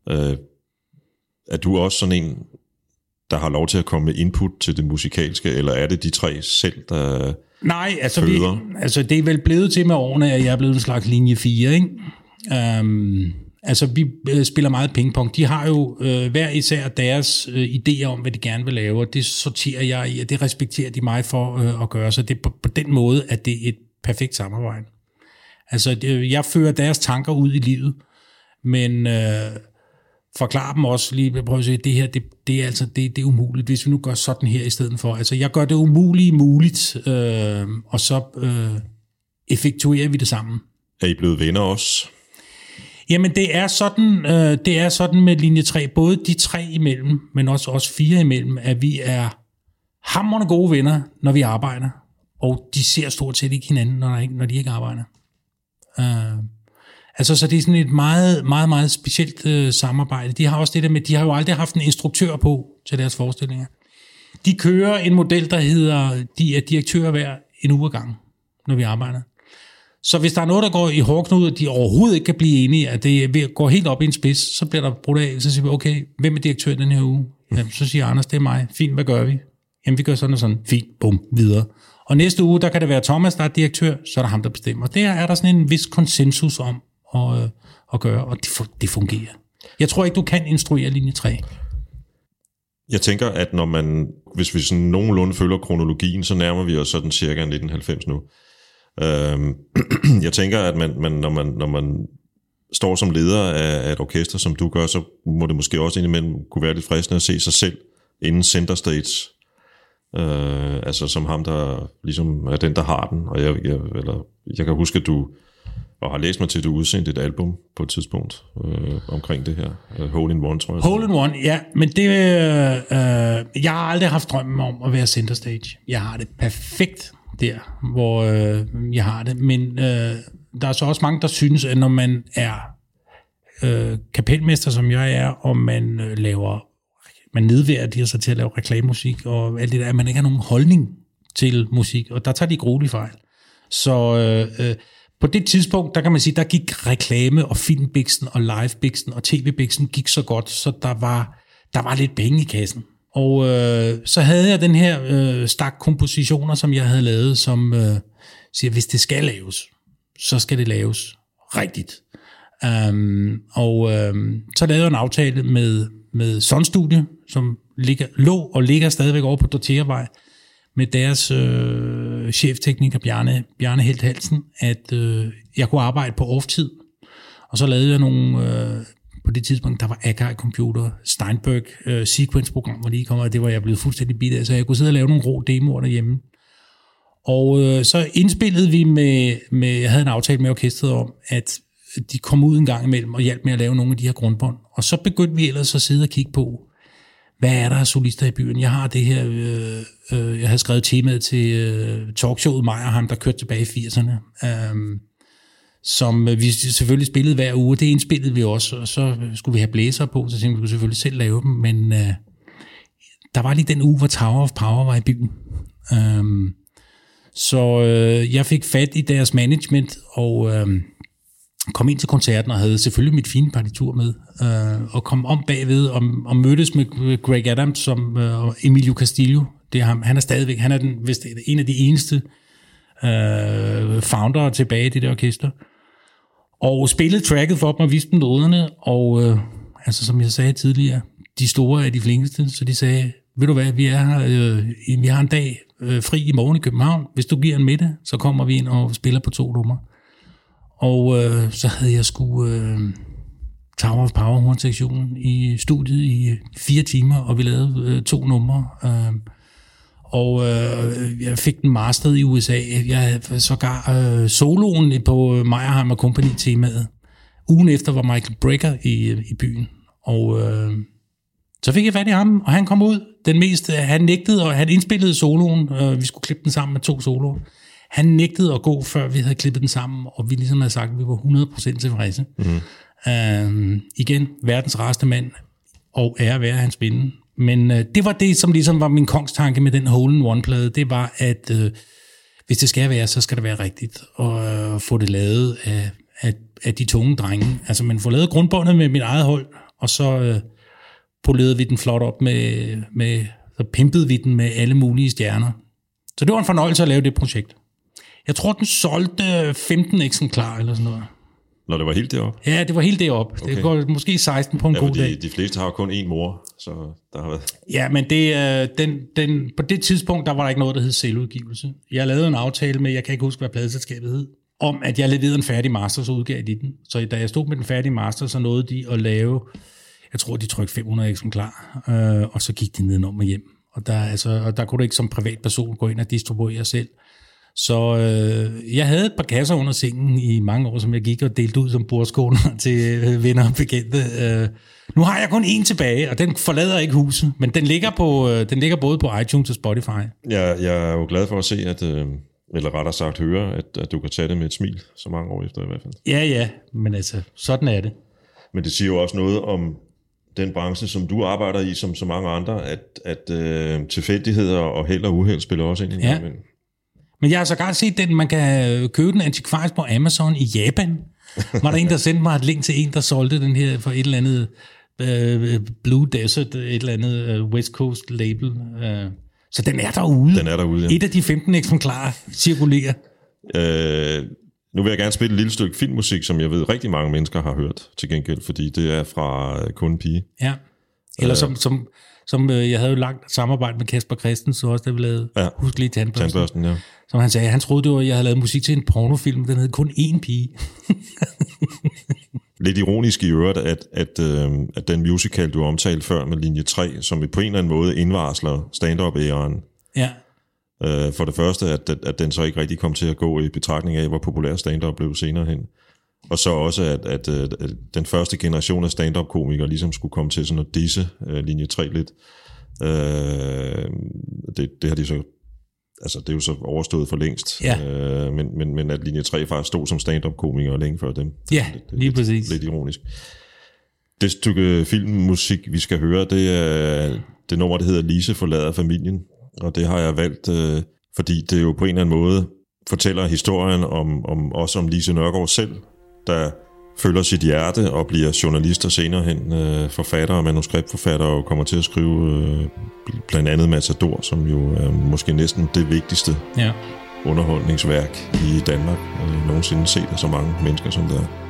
Øh, er du også sådan en, der har lov til at komme med input til det musikalske, eller er det de tre selv, der... Nej, altså, vi, altså det er vel blevet til med årene, at jeg er blevet en slags linje 4, ikke? Um, altså vi øh, spiller meget pingpong. De har jo øh, hver især deres øh, idéer om, hvad de gerne vil lave, og det sorterer jeg i, og det respekterer de mig for øh, at gøre. Så det på, på den måde, at det er et perfekt samarbejde. Altså jeg fører deres tanker ud i livet, men øh, forklarer dem også lige, prøv at se, det her, det, det er altså, det, det er umuligt, hvis vi nu gør sådan her i stedet for. Altså, jeg gør det umulige muligt, øh, og så øh, effektuerer vi det sammen. Er I blevet venner også? Jamen, det er sådan, øh, det er sådan med linje 3, både de tre imellem, men også os fire imellem, at vi er hammerende gode venner, når vi arbejder, og de ser stort set ikke hinanden, når, der ikke, når de ikke arbejder. Øh, altså, så det er sådan et meget, meget, meget specielt øh, samarbejde. De har også det der med, de har jo aldrig haft en instruktør på til deres forestillinger. De kører en model, der hedder, de er direktører hver en uge gang, når vi arbejder. Så hvis der er noget, der går i hårdknud, og de overhovedet ikke kan blive enige, at det går helt op i en spids, så bliver der brudt af, så siger vi, okay, hvem er direktør den her uge? Jamen, så siger Anders, det er mig. Fint, hvad gør vi? Jamen, vi gør sådan og sådan. Fint, bum, videre. Og næste uge, der kan det være Thomas, der er direktør, så er der ham, der bestemmer. Der er der sådan en vis konsensus om at, at øh, gøre, og det, det fungerer. Jeg tror ikke, du kan instruere linje 3. Jeg tænker, at når man, hvis vi sådan nogenlunde følger kronologien, så nærmer vi os sådan cirka 1990 nu. Øhm, jeg tænker, at man, man, når, man, når man står som leder af, af et orkester, som du gør, så må det måske også indimellem kunne være lidt fristende at se sig selv inden center stage. Øh, altså som ham, der ligesom er den, der har den. Og jeg, jeg, eller, jeg kan huske, at du og har læst mig til, at du udsendte et album på et tidspunkt øh, omkring det her. Øh, Hole in One, tror jeg. Hole in one, ja, men det, øh, øh, jeg har aldrig haft drømmen om at være center stage. Jeg har det perfekt der, hvor øh, jeg har det, men øh, der er så også mange, der synes, at når man er øh, kapelmester, som jeg er, og man øh, laver, man nedværdiger sig til at lave reklamemusik, og alt det der, at man ikke har nogen holdning til musik, og der tager de gruelige fejl. Så øh, øh, på det tidspunkt, der kan man sige, der gik reklame og filmbiksen og livebiksen og tv-biksen gik så godt, så der var, der var lidt penge i kassen. Og øh, så havde jeg den her øh, stak kompositioner, som jeg havde lavet, som øh, siger, hvis det skal laves, så skal det laves rigtigt. Um, og øh, så lavede jeg en aftale med, med Sun Studio, som ligger, lå og ligger stadigvæk over på Dorteavej, med deres øh, øh, cheftekniker Bjarne, Bjarne Helt Halsen, at øh, jeg kunne arbejde på off-tid. Og så lavede jeg nogle, øh, på det tidspunkt, der var Akai Computer, Steinberg øh, sequence-program, hvor lige kom, og det var jeg blevet fuldstændig bidt af, så jeg kunne sidde og lave nogle rå demoer derhjemme. Og øh, så indspillede vi med, med, jeg havde en aftale med orkestret om, at de kom ud en gang imellem og hjalp med at lave nogle af de her grundbånd. Og så begyndte vi ellers at sidde og kigge på, hvad er der af solister i byen? Jeg har det her, øh, øh, jeg havde skrevet temaet til øh, talkshowet mig og ham, der kørte tilbage i 80'erne, øhm, øh, som vi selvfølgelig spillede hver uge. Det indspillede vi også, og så skulle vi have blæser på, så tænkte vi, vi skulle selvfølgelig selv lave dem, men øh, der var lige den uge, hvor Tower of Power var i byen. Øh, Så øh, jeg fik fat i deres management og øh, kom ind til koncerten og havde selvfølgelig mit fine partitur med. Øh, og kom om bagved og, og mødtes med Greg Adams som, øh, og Emilio Castillo. Det er ham. Han er stadigvæk, han er den, vist en af de eneste øh, founder tilbage i det der orkester. Og spillede tracket for dem og viste dem noderne, og øh, altså som jeg sagde tidligere, de store er de flinkeste, så de sagde, ved du hvad, vi er her, øh, i- vi har en dag øh, fri i morgen i København, hvis du giver en middag, så kommer vi ind og spiller på to numre. Og øh, så havde jeg sgu øh, Tower of Power hornsektionen i studiet i øh, fire timer, og vi lavede øh, to numre. Øh, og øh, jeg fik den masteret i USA. Jeg havde sågar øh, soloen på øh, Meyerheim og Company temaet. Ugen efter var Michael Brecker i, øh, i byen. Og øh, så fik jeg fat i ham, og han kom ud. Den mest, han nægtede, og han indspillede soloen. Øh, vi skulle klippe den sammen med to soloer. Han nægtede at gå, før vi havde klippet den sammen, og vi ligesom havde sagt, at vi var 100% tilfredse. Mm. Øh, igen, verdens rareste mand, og ære være hans minde. Men øh, det var det, som ligesom var min kongstanke med den Hole in One-plade. Det var, at øh, hvis det skal være, så skal det være rigtigt. Og øh, få det lavet af, af, af de tunge drenge. Altså, man får lavet grundbåndet med mit eget hold, og så øh, polerede vi den flot op med, med, så pimpede vi den med alle mulige stjerner. Så det var en fornøjelse at lave det projekt. Jeg tror, den solgte 15 eksemplarer eller sådan noget. Når det var helt deroppe. Ja, det var helt deroppe. Okay. Det går måske 16 på en Ja, god dag. de fleste har kun én mor, så der har været... Ja, men det, øh, den, den, på det tidspunkt, der var der ikke noget, der hed selvudgivelse. Jeg lavede en aftale med, jeg kan ikke huske, hvad pladeselskabet hed, om at jeg leverede en færdig master, så udgav de den. Så da jeg stod med den færdige master, så nåede de at lave, jeg tror, de trykte 500 eksemplarer, øh, og så gik de nedenom og hjem. Og der, altså, og der kunne du ikke som privatperson gå ind og distribuere selv. Så øh, jeg havde et par kasser under sengen i mange år, som jeg gik og delte ud som bordskåner til øh, venner og bekendte. Øh, nu har jeg kun en tilbage, og den forlader ikke huset, men den ligger, på, øh, den ligger både på iTunes og Spotify. Jeg, jeg er jo glad for at se, at, øh, eller rettere sagt høre, at, at du kan tage det med et smil, så mange år efter i hvert fald. Ja, ja, men altså, sådan er det. Men det siger jo også noget om den branche, som du arbejder i, som så mange andre, at, at øh, tilfældigheder og held og uheld spiller også ind i Ja. Men, Men jeg har så godt set den, man kan købe den antikvarisk på Amazon i Japan. Var der en, der sendte mig et link til en, der solgte den her for et eller andet øh, Blue Desert, et eller andet øh, West Coast label. Øh. Så den er derude. Den er derude, ja. Et af de 15 eksemplarer cirkulerer. Øh, nu vil jeg gerne spille et lille stykke filmmusik, som jeg ved rigtig mange mennesker har hørt til gengæld, fordi det er fra øh, Kun Pige. Ja. Eller som, som, som øh, jeg havde jo langt samarbejde med Kasper Christensen også, da vi lavede Ja. Husk lige tandbørsten. Tandbørsten, ja. Som han sagde, han troede, det var, jeg havde lavet musik til en pornofilm, den hed kun én pige. Lidt ironisk i øvrigt, at, at, øh, at den musical, du omtalte før med linje 3, som på en eller anden måde indvarsler stand-up-æren, Ja. øh, for det første, at, at, at den så ikke rigtig kom til at gå i betragtning af, hvor populær stand-up blev senere hen. Og så også, at, at, at, at den første generation af stand-up-komikere ligesom skulle komme til sådan at disse øh, linje 3 lidt. Øh, det, det har de så altså det er jo så overstået for længst. Ja. Øh, men, men, men at linje 3 faktisk stod som stand-up-komikere længe før dem. Ja, Det- det lige lidt, præcis. Lidt ironisk. Det stykke filmmusik, vi skal høre, det er det nummer, der hedder Lise forlader familien. Og det har jeg valgt, øh, fordi det jo på en eller anden måde fortæller historien om, om også om Lise Nørgaard selv, der følger sit hjerte og bliver journalist og senere hen øh, forfatter og manuskriptforfatter og kommer til at skrive øh, blandt andet Matador, som jo er måske næsten det vigtigste Ja. underholdningsværk i Danmark øh, nogensinde set af så mange mennesker, som der er.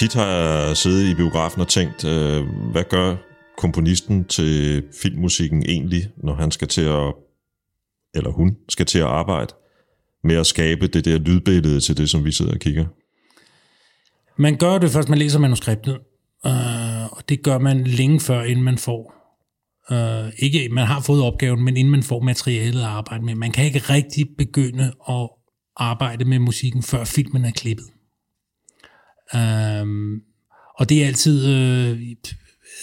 Tit har jeg siddet i biografen og tænkt, øh, hvad gør komponisten til filmmusikken egentlig, når han skal til at, eller hun skal til at arbejde med at skabe det der lydbillede til det, som vi sidder og kigger. Man gør det først, man læser manuskriptet, øh, og det gør man længe før, inden man får. Øh, ikke, man har fået opgaven, men inden man får materialet at arbejde med. Man kan ikke rigtig begynde at arbejde med musikken, før filmen er klippet. Øh, og det er altid, øh,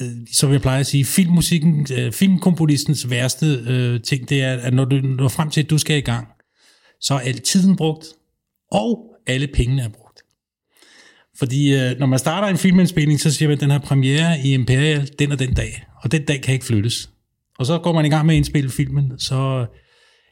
øh, som jeg plejer at sige, filmmusikken, øh, filmkomponistens værste øh, ting, det er, at når du når frem til, at du skal i gang, så er al tiden brugt, og alle pengene er brugt. Fordi øh, når man starter en filmindspilning, så siger man, at den har premiere i Imperial den og den dag, og den dag kan ikke flyttes. Og så går man i gang med at indspille filmen, så,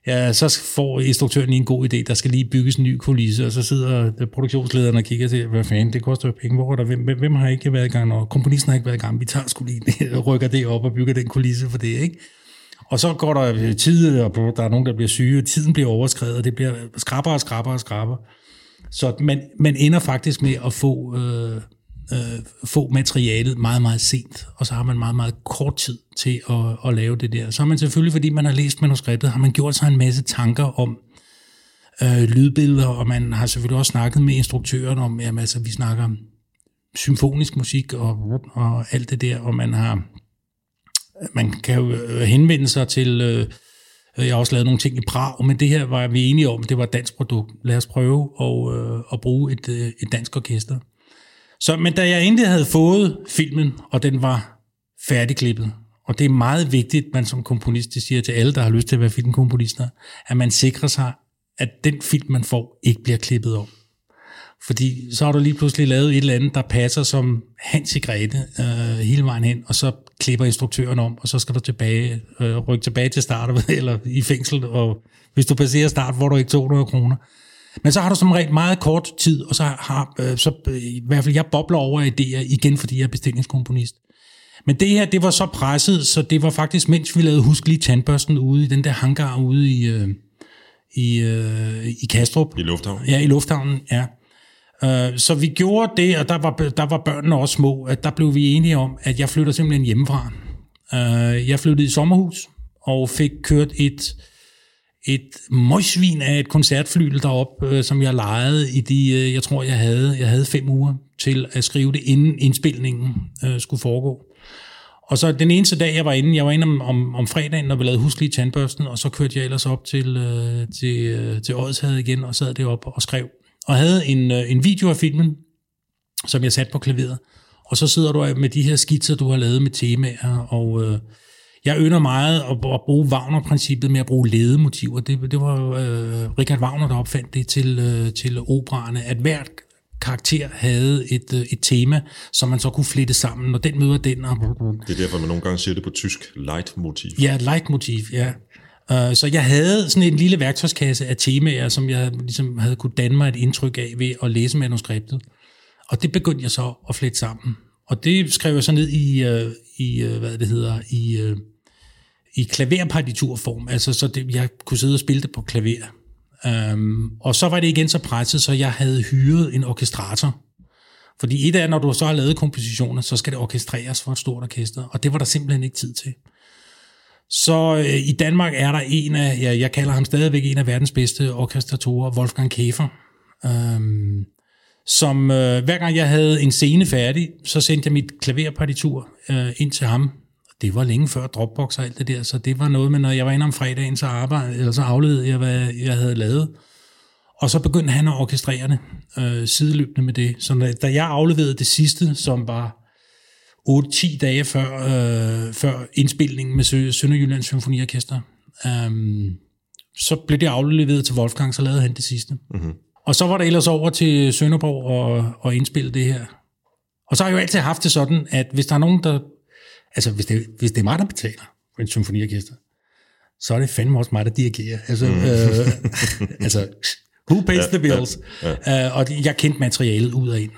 ja, så får instruktøren lige en god idé, der skal lige bygges en ny kulisse, og så sidder produktionslederen og kigger til, hvad fanden, det koster jo penge, hvor er der, hvem, hvem, har ikke været i gang, og komponisten har ikke været i gang, vi tager sgu lige det, rykker det op og bygger den kulisse for det, ikke? Og så går der tid, og der er nogen, der bliver syge, og tiden bliver overskrevet, og det bliver skrabber og skrabber og skrabber. Så man, man ender faktisk med at få, øh, øh, få materialet meget, meget sent, og så har man meget, meget kort tid til at, at lave det der. Så har man selvfølgelig, fordi man har læst manuskriptet, har man gjort sig en masse tanker om øh, lydbilleder, og man har selvfølgelig også snakket med instruktøren om, jamen altså, vi snakker symfonisk musik og, og alt det der, og man har man kan jo øh, henvende sig til, øh, jeg har også lavet nogle ting i Prag, men det her var vi enige om, det var et dansk produkt. Lad os prøve at, øh, at bruge et, øh, et dansk orkester. Så, men da jeg endelig havde fået filmen, og den var færdigklippet, og det er meget vigtigt, man som komponist, det siger til alle, der har lyst til at være filmkomponister, at man sikrer sig, at den film, man får, ikke bliver klippet om. Fordi så har du lige pludselig lavet et eller andet, der passer som Hans i Grete øh, hele vejen hen, og så klipper instruktøren om, og så skal du tilbage, øh, rykke tilbage til start, eller i fængsel, og hvis du passerer start, får du ikke 200 kroner. Men så har du som regel meget kort tid, og så har øh, så, øh, i hvert fald jeg bobler over idéer igen, fordi jeg er bestillingskomponist. Men det her, det var så presset, så det var faktisk, mens vi lavede Husk lige tandbørsten ude i den der hangar ude i, øh, i, øh, i Kastrup. I lufthavnen? Ja, i lufthavnen, ja. Øh, Så vi gjorde det, og der var, der var børnene også små, at der blev vi enige om, at jeg flytter simpelthen hjemmefra. Øh, Jeg flyttede i sommerhus og fik kørt et, et møgsvin af et koncertflyl derop, øh, som jeg lejede i de, øh, jeg tror jeg havde, jeg havde fem uger til at skrive det, inden indspilningen øh, skulle foregå. Og så den eneste dag, jeg var inde, jeg var inde om, om, om fredagen, når vi lavede huslige tandbørsten, og så kørte jeg ellers op til, øh, til, øh, til Odshavet igen, og sad deroppe og skrev. Og havde en, øh, en video af filmen, som jeg satte på klaveret. Og så sidder du med de her skitser, du har lavet med temaer, og øh, jeg ynder meget at, at bruge Wagner-princippet med at bruge ledemotiver. Det, det var øh, Richard Wagner, der opfandt det til, øh, til operaerne, at hvert karakter havde et, øh, et tema, som man så kunne flette sammen, og den møder den. Og, Det er derfor, man nogle gange siger det på tysk, leitmotiv. Ja, leitmotiv, ja. Uh, så jeg havde sådan en lille værktøjskasse af temaer, som jeg ligesom havde kunne danne mig et indtryk af ved at læse manuskriptet. Og det begyndte jeg så at flette sammen. Og det skrev jeg så ned i, uh, i uh, hvad det hedder, i, i klaverpartiturform. Altså, så det, jeg kunne sidde og spille det på klaver. Um, og så var det igen så presset, så jeg havde hyret en orkestrator. Fordi et af, når du så har lavet kompositioner, så skal det orkestreres for et stort orkester, og det var der simpelthen ikke tid til. Så øh, i Danmark er der en af, ja, jeg kalder ham stadigvæk en af verdens bedste orkestratorer, Wolfgang Käfer, øhm, som øh, hver gang jeg havde en scene færdig, så sendte jeg mit klaverpartitur øh, ind til ham. Det var længe før Dropbox og alt det der, så det var noget med, når jeg var inde om fredagen, så, arbejde, eller så afledede jeg, hvad jeg havde lavet. Og så begyndte han at orkestrere det øh, sideløbende med det. Så da, da jeg afleverede det sidste, som var 8-10 dage før, øh, før indspilningen med Sø- Sønderjyllands Symfoniorkester, øh, så blev det afleveret til Wolfgang, så lavede han det sidste. Mm-hmm. Og så var det ellers over til Sønderborg og, og indspille det her. Og så har jeg jo altid haft det sådan, at hvis der er nogen, der... Altså, hvis det, hvis det er mig, der betaler for en symfoniorkester, så er det fandme også mig, der dirigerer. Altså, mm. øh, altså who pays ja, the bills? Ja, ja. Uh, og det- jeg kendte materialet ud og ind.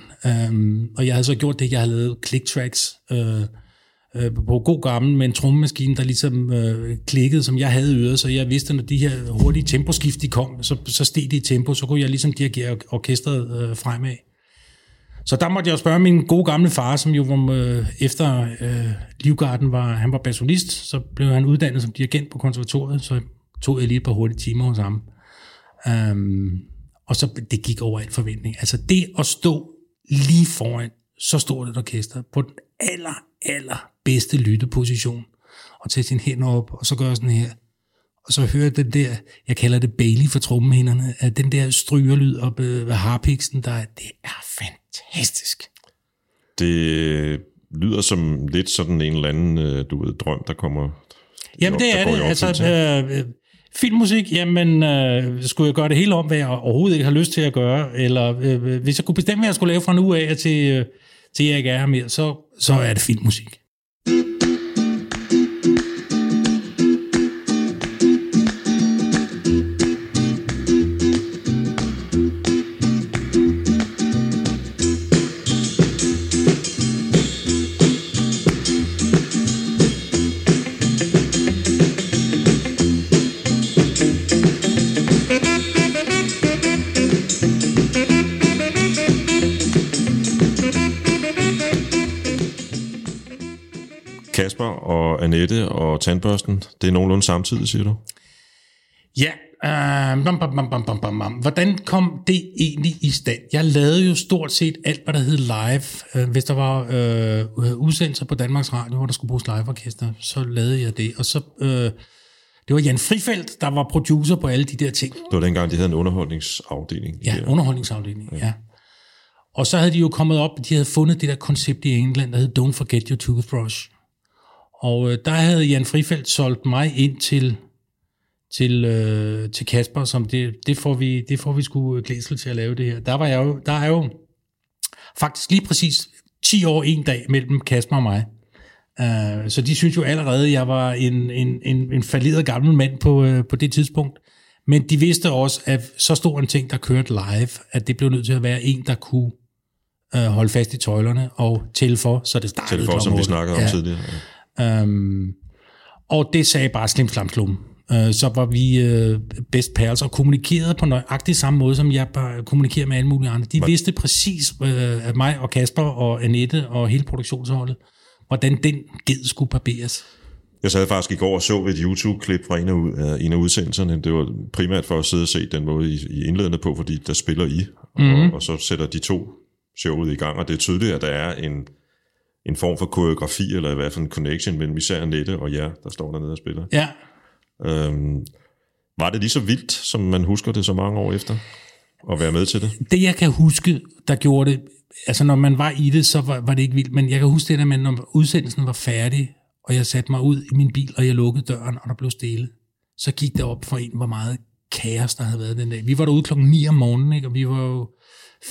Um, og jeg havde så gjort det, jeg havde lavet click tracks uh, uh, på god gammel med en trommemaskine, der ligesom uh, klikkede, som jeg havde øret, så jeg vidste, når de her hurtige temposkift de kom, så, så steg det i tempo, så kunne jeg ligesom dirigere orkestret uh, fremad. Så der måtte jeg jo spørge min gode gamle far, som jo var øh, efter øh, Livgarden var, han var bassonist, så blev han uddannet som dirigent på konservatoriet, så tog jeg lige et par hurtige timer hos ham. Um, og så det gik over al forventning. Altså det at stå lige foran så stort et orkester på den aller, aller bedste lytteposition, og tage sin hænder op, og så gøre sådan her, og så høre den der, jeg kalder det Bailey for trommehænderne, at den der strygerlyd op ved harpiksen, der det er fantastisk. Det lyder som lidt sådan en eller anden, øh, du ved, drøm, der kommer... Jamen det er det. Altså, øh, øh, filmmusik, jamen øh, skulle jeg gøre det hele om, hvad jeg overhovedet ikke har lyst til at gøre, eller øh, hvis jeg kunne bestemme, hvad jeg skulle lave fra nu af til, øh, til jeg ikke er her mere, så, så er det filmmusik. Annette og Tandbørsten, det er nogenlunde samtidig, siger du? Ja, øh, bam, bam, bam, bam, bam, bam, hvordan kom det egentlig i stand? Jeg lavede jo stort set alt, hvad der hed live. Øh, hvis der var øh, udsendelser på Danmarks Radio, hvor der skulle bruges liveorkester, så lavede jeg det. Og så, øh, det var Jan Frifeldt, der var producer på alle de der ting. Det var dengang, de havde en underholdningsafdeling. Ja, underholdningsafdeling, ja. ja. Og så havde de jo kommet op, de havde fundet det der koncept i England, der hed Don't Forget Your Toothbrush. Og øh, der havde Jan Frifeldt solgt mig ind til, til, øh, til Kasper, som det, det, får vi, det får vi sgu glæsel til at lave det her. Der, var jeg jo, der er jo faktisk lige præcis 10 år en dag mellem Kasper og mig. Uh, så de synes jo allerede, at jeg var en, en, en, en falderet gammel mand på, uh, på det tidspunkt. Men de vidste også, at så stor en ting, der kørte live, at det blev nødt til at være en, der kunne uh, holde fast i tøjlerne og tælle for, så det startede Til for, som vi snakkede om otte. tidligere. Øhm, og det sagde bare slim slam slum. Øh, så var vi øh, bedst pærels og kommunikerede på nøjagtig samme måde, som jeg bare kommunikerer med alle mulige andre. De vidste præcis, øh, at mig og Kasper og Annette og hele produktionsholdet, hvordan den ged skulle barberes. Jeg sad faktisk i går og så et YouTube-klip fra en af, af en af udsendelserne. Det var primært for at sidde og se den måde, I, I indledende på, fordi der spiller I, mm-hmm. og, og så sætter de to showet i gang, og det er tydeligt, at der er en, en form for koreografi, eller i hvert fald en connection mellem især Annette og jer, der står dernede og spiller. Ja, Øhm, var det lige så vildt, som man husker det så mange år efter, at være med til det? det jeg kan huske, der gjorde det, altså når man var i det, så var, var det ikke vildt, men jeg kan huske det der med, når udsendelsen var færdig, og jeg satte mig ud i min bil, og jeg lukkede døren, og der blev stille, så gik det op for en, hvor meget kaos der havde været den dag. Vi var derude klokken 9 om morgenen, ikke? og vi var jo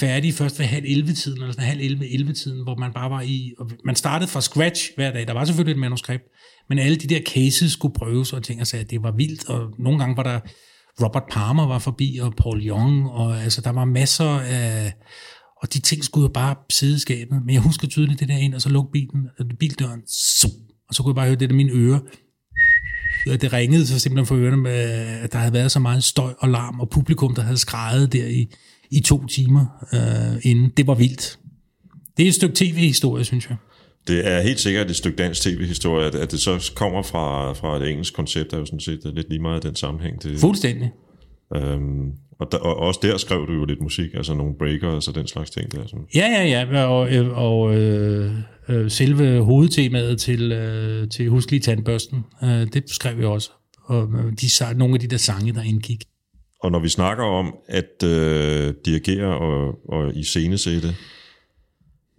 færdige først ved halv 11-tiden, eller sådan halv 11-11-tiden, hvor man bare var i, og man startede fra scratch hver dag. Der var selvfølgelig et manuskript, men alle de der cases skulle prøves, og ting og sagde, at det var vildt, og nogle gange var der, Robert Palmer var forbi, og Paul Young, og altså der var masser af, og de ting skulle jo bare sidde i skabet. Men jeg husker tydeligt det der ind, og så lukke bilen, øh, bildøren, sup, og så kunne jeg bare høre det der mine ører, og det ringede så simpelthen for ørerne, med, at der havde været så meget støj og larm, og publikum, der havde skrejet der i, i to timer øh, inden. Det var vildt. Det er et stykke tv-historie, synes jeg. Det er helt sikkert et stykke dansk tv-historie, at, at det så kommer fra, fra et engelsk koncept, er jo sådan set lidt lige meget i den sammenhæng. Det, Fuldstændig. øhm, og, der, og også der skrev du jo lidt musik, altså nogle breakers og den slags ting der. Sådan. Ja, ja, ja, og, og øh, øh, selve hovedtemaet til, øh, til Huskelig Tandbørsten, øh, det skrev jeg også. Og øh, de, nogle af de der sange, der indgik. Og når vi snakker om at øh, dirigere og, og iscenesætte,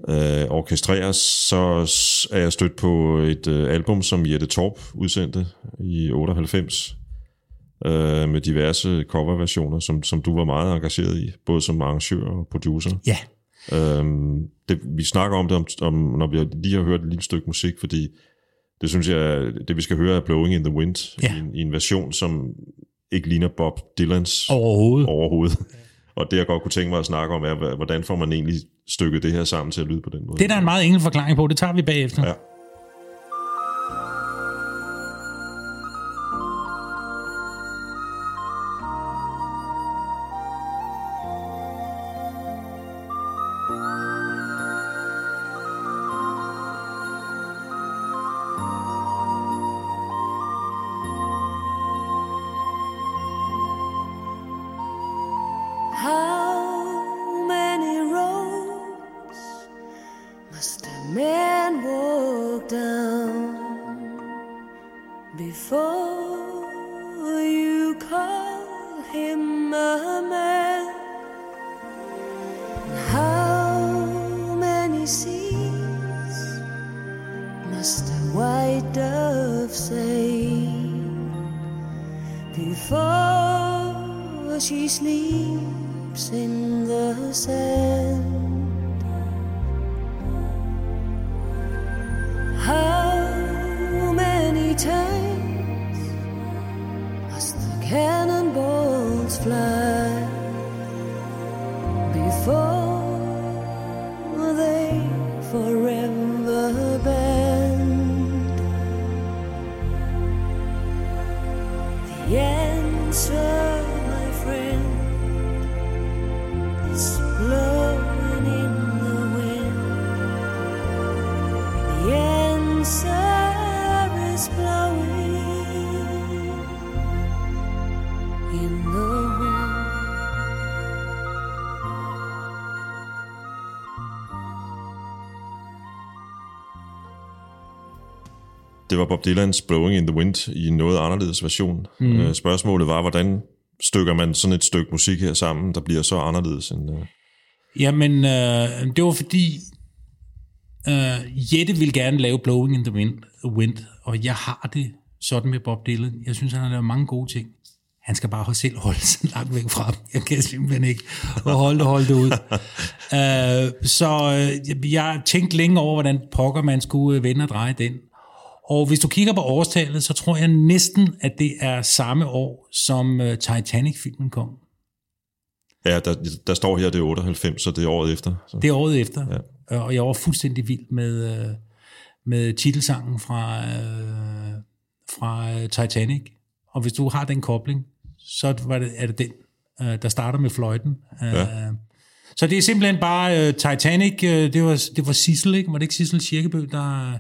øh, orkestrere, så er jeg stødt på et øh, album, som Jette Torp udsendte i 98, øh, med diverse coverversioner, som, som du var meget engageret i, både som arrangør og producer. Ja, Øhm, det, vi snakker om det, om, om, når vi lige har hørt et lille stykke musik, fordi det synes jeg, det vi skal høre er Blowing in the Wind, Ja. i, en, i en version, som ikke ligner Bob Dylans overhovedet. overhovedet. Og det jeg godt kunne tænke mig at snakke om er, hvordan får man egentlig stykket det her sammen til at lyde på den måde? Det er der en meget enkel forklaring på, det tager vi bagefter. Ja. Det var Bob Dylans Blowing in the Wind i en noget anderledes version. Mm. Øh, spørgsmålet var, hvordan stykker man sådan et stykke musik her sammen, der bliver så anderledes end... Øh, Jamen, øh, det var fordi, øh, Jette ville gerne lave Blowing in the Wind, wind, og jeg har det sådan med Bob Dylan. Jeg synes, han har lavet mange gode ting. Han skal bare selv holde sig langt væk fra dem. Jeg kan simpelthen ikke holde det, holde det ud. øh, så øh, jeg tænkte længe over, hvordan pokker man skulle øh, vende og dreje den. Og hvis du kigger på årstallet, så tror jeg næsten, at det er samme år, som øh, Titanic-filmen kom. ja, der, der står her, det er 98, så det er året efter. Så. Det er året efter, ja. og jeg var fuldstændig vild med, øh, med titelsangen fra, øh, fra øh, Titanic. Og hvis du har den kobling, så var det, er det den, øh, der starter med fløjten. Ja. Øh, så det er simpelthen bare øh, Titanic, øh, det var, det var Sissel, ikke? Var det ikke Sissel Kirkebø, der...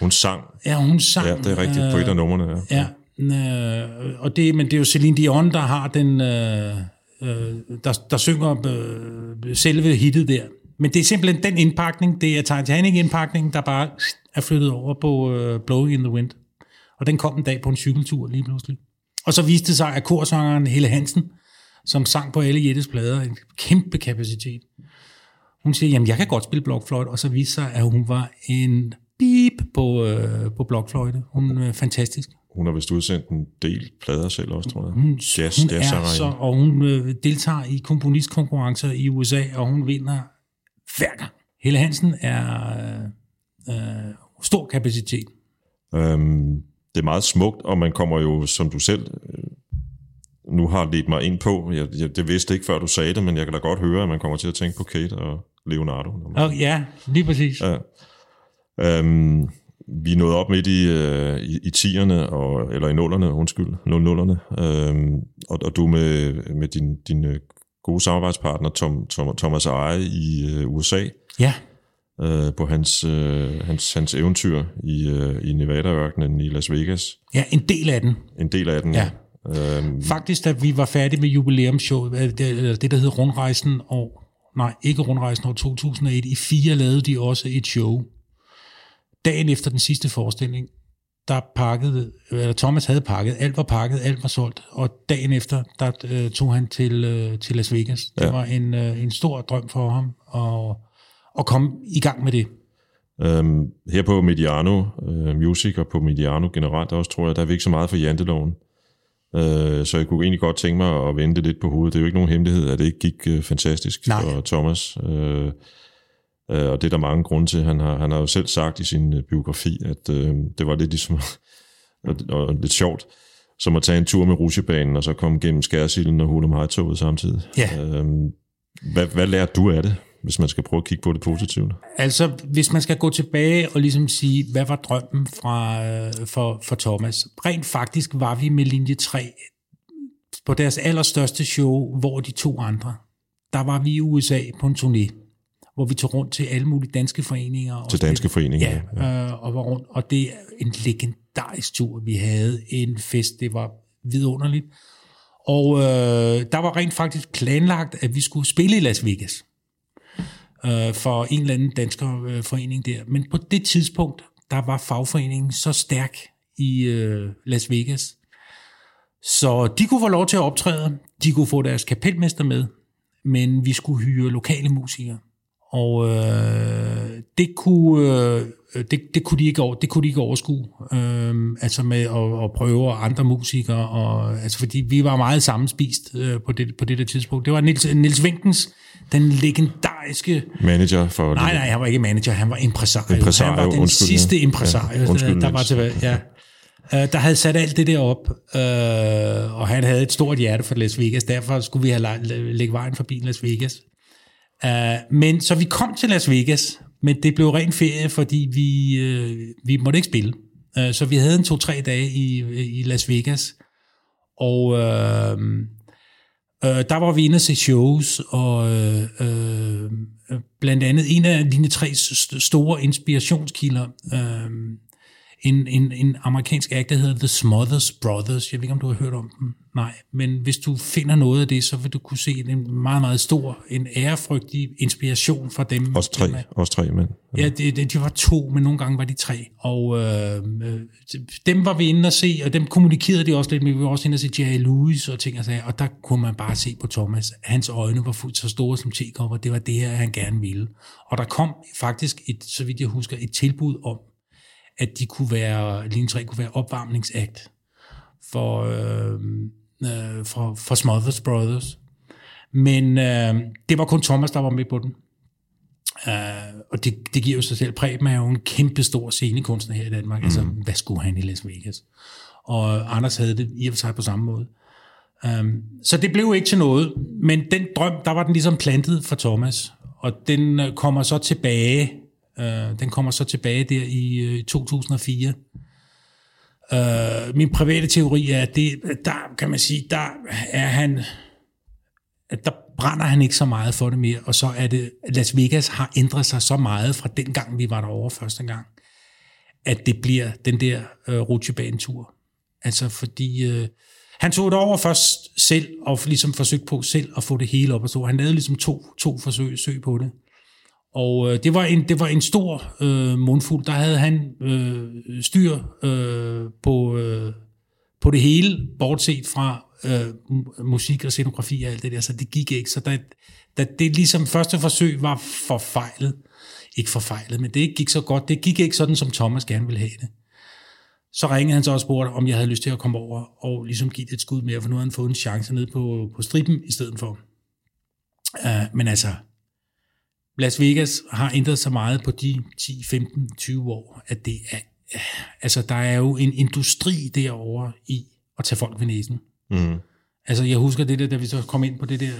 Hun sang. Ja, hun sang. Ja, det er rigtigt. På et af numrene, ja. Ja, øh, og det, men det er jo Celine Dion, der har den, øh, øh, der, der synger øh, selve hittet der. Men det er simpelthen den indpakning, det er Titanic-indpakningen, der bare er flyttet over på øh, Blowing in the Wind. Og den kom en dag på en cykeltur lige pludselig. Og så viste det sig, at korsangeren Helle Hansen, som sang på alle Jettes plader, en kæmpe kapacitet. Hun siger, jamen jeg kan godt spille blokfløjte, og så viste sig, at hun var en beep på, øh, på blokfløjte. Hun er fantastisk. Hun har vist udsendt en del plader selv også, tror jeg. Hun, Jazz, hun er så, og hun øh, deltager i komponistkonkurrencer i USA, og hun vinder hver gang. Helle Hansen er øh, øh, stor kapacitet. Øhm, det er meget smukt, og man kommer jo, som du selv øh, nu har ledt mig ind på, jeg, jeg, det vidste ikke, før du sagde det, men jeg kan da godt høre, at man kommer til at tænke på Kate og Leonardo. Og ja, lige præcis. Ja. Øhm, vi nået op midt i, øh, i, i tierne, og, eller i nullerne, undskyld, 00'erne, øhm, og, og du med, med din, din øh, gode samarbejdspartner Tom, Tom, Thomas Eje i øh, USA, Ja, øh, på hans, øh, hans, hans eventyr i, øh, i Nevada-ørkenen i Las Vegas. ja, en del af den. En del af den. Ja. Øhm, Faktisk, da vi var færdige med jubilæumsshowet, øh, det, det der hed Rundrejsen år, nej, ikke Rundrejsen år 2001, i fire lavede de også et show. Dagen efter den sidste forestilling, der pakkede, eller Thomas havde pakket, alt var pakket, alt var solgt, og dagen efter, der øh, tog han til, øh, til Las Vegas. Det Ja. ja. var en, øh, en stor drøm for ham, at, at komme i gang med det. Øhm, her på Mediano øh, Music og på Mediano generelt også, tror jeg, der er vi ikke så meget for janteloven. Øh, så jeg kunne egentlig godt tænke mig at vende det lidt på hovedet. Det er jo ikke nogen hemmelighed, at det ikke gik øh, fantastisk Nej. for Thomas. Øh, øh, og det er der mange grunde til. Han har, han har jo selv sagt i sin øh, biografi, at øh, det var lidt ligesom, og, og lidt sjovt, som at tage en tur med rusjebanen, og så komme gennem Skærsilden og Hulum Hejtoget samtidig. Ja. Øhm, hvad, hvad lærte du af det, hvis man skal prøve at kigge på det positivt? Altså, hvis man skal gå tilbage og ligesom sige, hvad var drømmen fra, øh, for, for Thomas? Rent faktisk var vi med linje 3 på deres allerstørste show, hvor de to andre, der var vi i USA på en turné, hvor vi tog rundt til alle mulige danske foreninger. og Til danske foreninger, Ja. Øh, og var rundt. Og det er en legendarisk tur. Vi havde en fest, det var vidunderligt. Og øh, der var rent faktisk planlagt, at vi skulle spille i Las Vegas øh, for en eller anden dansker øh, forening der. Men på det tidspunkt, der var fagforeningen så stærk i øh, Las Vegas, Så de kunne få lov til at optræde, de kunne få deres kapelmester med, men vi skulle hyre lokale musikere. Og øh, det, kunne, øh, det, det, kunne de ikke, over- det kunne de ikke overskue. Øh, altså med at, at prøve andre musikere. Og, altså fordi vi var meget sammenspist øh, på, det, på det der tidspunkt. Det var Nils, Nils Vinkens, den legendariske... Manager for... Nej, nej, han var ikke manager, han var impresario. Impresario, han var den undskyld, sidste impresario, Ja, undskyld, der, der var tilbage. Ja. Uh, der havde sat alt det der op, uh, og han havde et stort hjerte for Las Vegas, derfor skulle vi have lagt- lægge vejen forbi Las Vegas. Uh, men så vi kom til Las Vegas, men det blev ren ferie, fordi vi, øh, vi måtte ikke spille. Uh, så vi havde en to-tre dage i, i Las Vegas, og øh, Øh, der var vi inde og se shows, og øh, øh, blandt andet en af dine tre st- store inspirationskilder, øh, en, en, en amerikansk act, der hedder The Smothers Brothers. Jeg ved ikke, om du har hørt om dem. Nej, men hvis du finder noget af det, så vil du kunne se en meget, meget stor, en ærefrygtig inspiration fra dem. Også tre, også tre mænd. Ja, det, det, de var to, men nogle gange var de tre. Og øh, dem var vi inde og se, og dem kommunikerede de også lidt med. Vi var også inde og se Jerry Lewis og ting og sager, og der kunne man bare se på Thomas. Hans øjne var fuldt så store som tekopper. Det var det her, han gerne ville. Og der kom faktisk, et, så vidt jeg husker, et tilbud om, at de kunne være, linje 3 kunne være opvarmningsakt for, øh, øh, for, for Smothers Brothers. Men øh, det var kun Thomas, der var med på den. Uh, og det, det giver jo sig selv. Preben er jo en kæmpe stor scenekunstner her i Danmark. Mm. Altså, hvad skulle han i Las Vegas? Og Anders havde det i og for sig på samme måde. Um, så det blev ikke til noget. Men den drøm, der var den ligesom plantet for Thomas. Og den øh, kommer så tilbage. Øh, den kommer så tilbage der i øh, 2004. Øh, min private teori er, at det, der kan man sige, der er han at der brænder han ikke så meget for det mere, og så er det, Las Vegas har ændret sig så meget fra den gang, vi var derovre første gang, at det bliver den der øh, rutsjebanetur. Altså fordi, øh, han tog det over først selv, og ligesom forsøgte på selv at få det hele op og stå. Han lavede ligesom to, to forsøg søg på det. Og øh, det, var en, det var en stor øh, mundfuld. Der havde han øh, styr øh, på, øh, på det hele, bortset fra øh, musik og scenografi og alt det der, så det gik ikke. Så da, da det ligesom første forsøg var forfejlet, ikke forfejlet, men det ikke gik så godt, det gik ikke sådan, som Thomas gerne ville have det. Så ringede han så og spurgte, om jeg havde lyst til at komme over og ligesom give det et skud mere, for nu havde han fået en chance ned på, på strippen i stedet for. Uh, men altså, Las Vegas har ændret sig meget på de 10, 15, 20 år, at det er, altså der er jo en industri derovre i at tage folk ved næsen. Mm. Altså jeg husker det der, da vi så kom ind på det der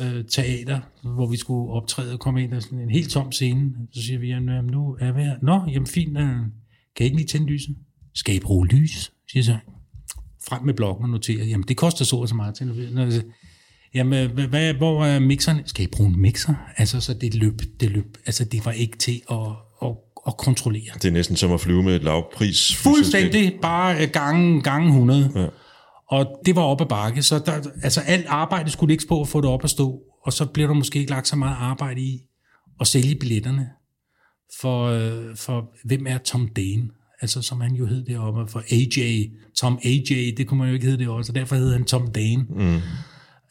øh, teater, hvor vi skulle optræde og komme ind og sådan en helt tom scene. Så siger vi, jamen nu er vi her. Nå, jamen fint, øh, kan I ikke lige tænde lyset? Skal I bruge lys? Siger så. Frem med blokken og notere, jamen det koster så og så meget til. Jamen, hvad, hvad, hvor er mixeren? Skal I bruge en mixer? Altså, så det løb, det løb. Altså, det var ikke til at, at, at kontrollere. Det er næsten som at flyve med et lavpris. Fuldstændig bare øh, gange, gange 100. Ja. Og det var op ad bakke, så der, altså alt arbejde skulle lægges på at få det op at stå, og så bliver der måske ikke lagt så meget arbejde i at sælge billetterne. For, øh, for hvem er Tom Dane? Altså som han jo hed deroppe, for AJ, Tom AJ, det kunne man jo ikke hedde derovre, så derfor hed han Tom Dane. Mm.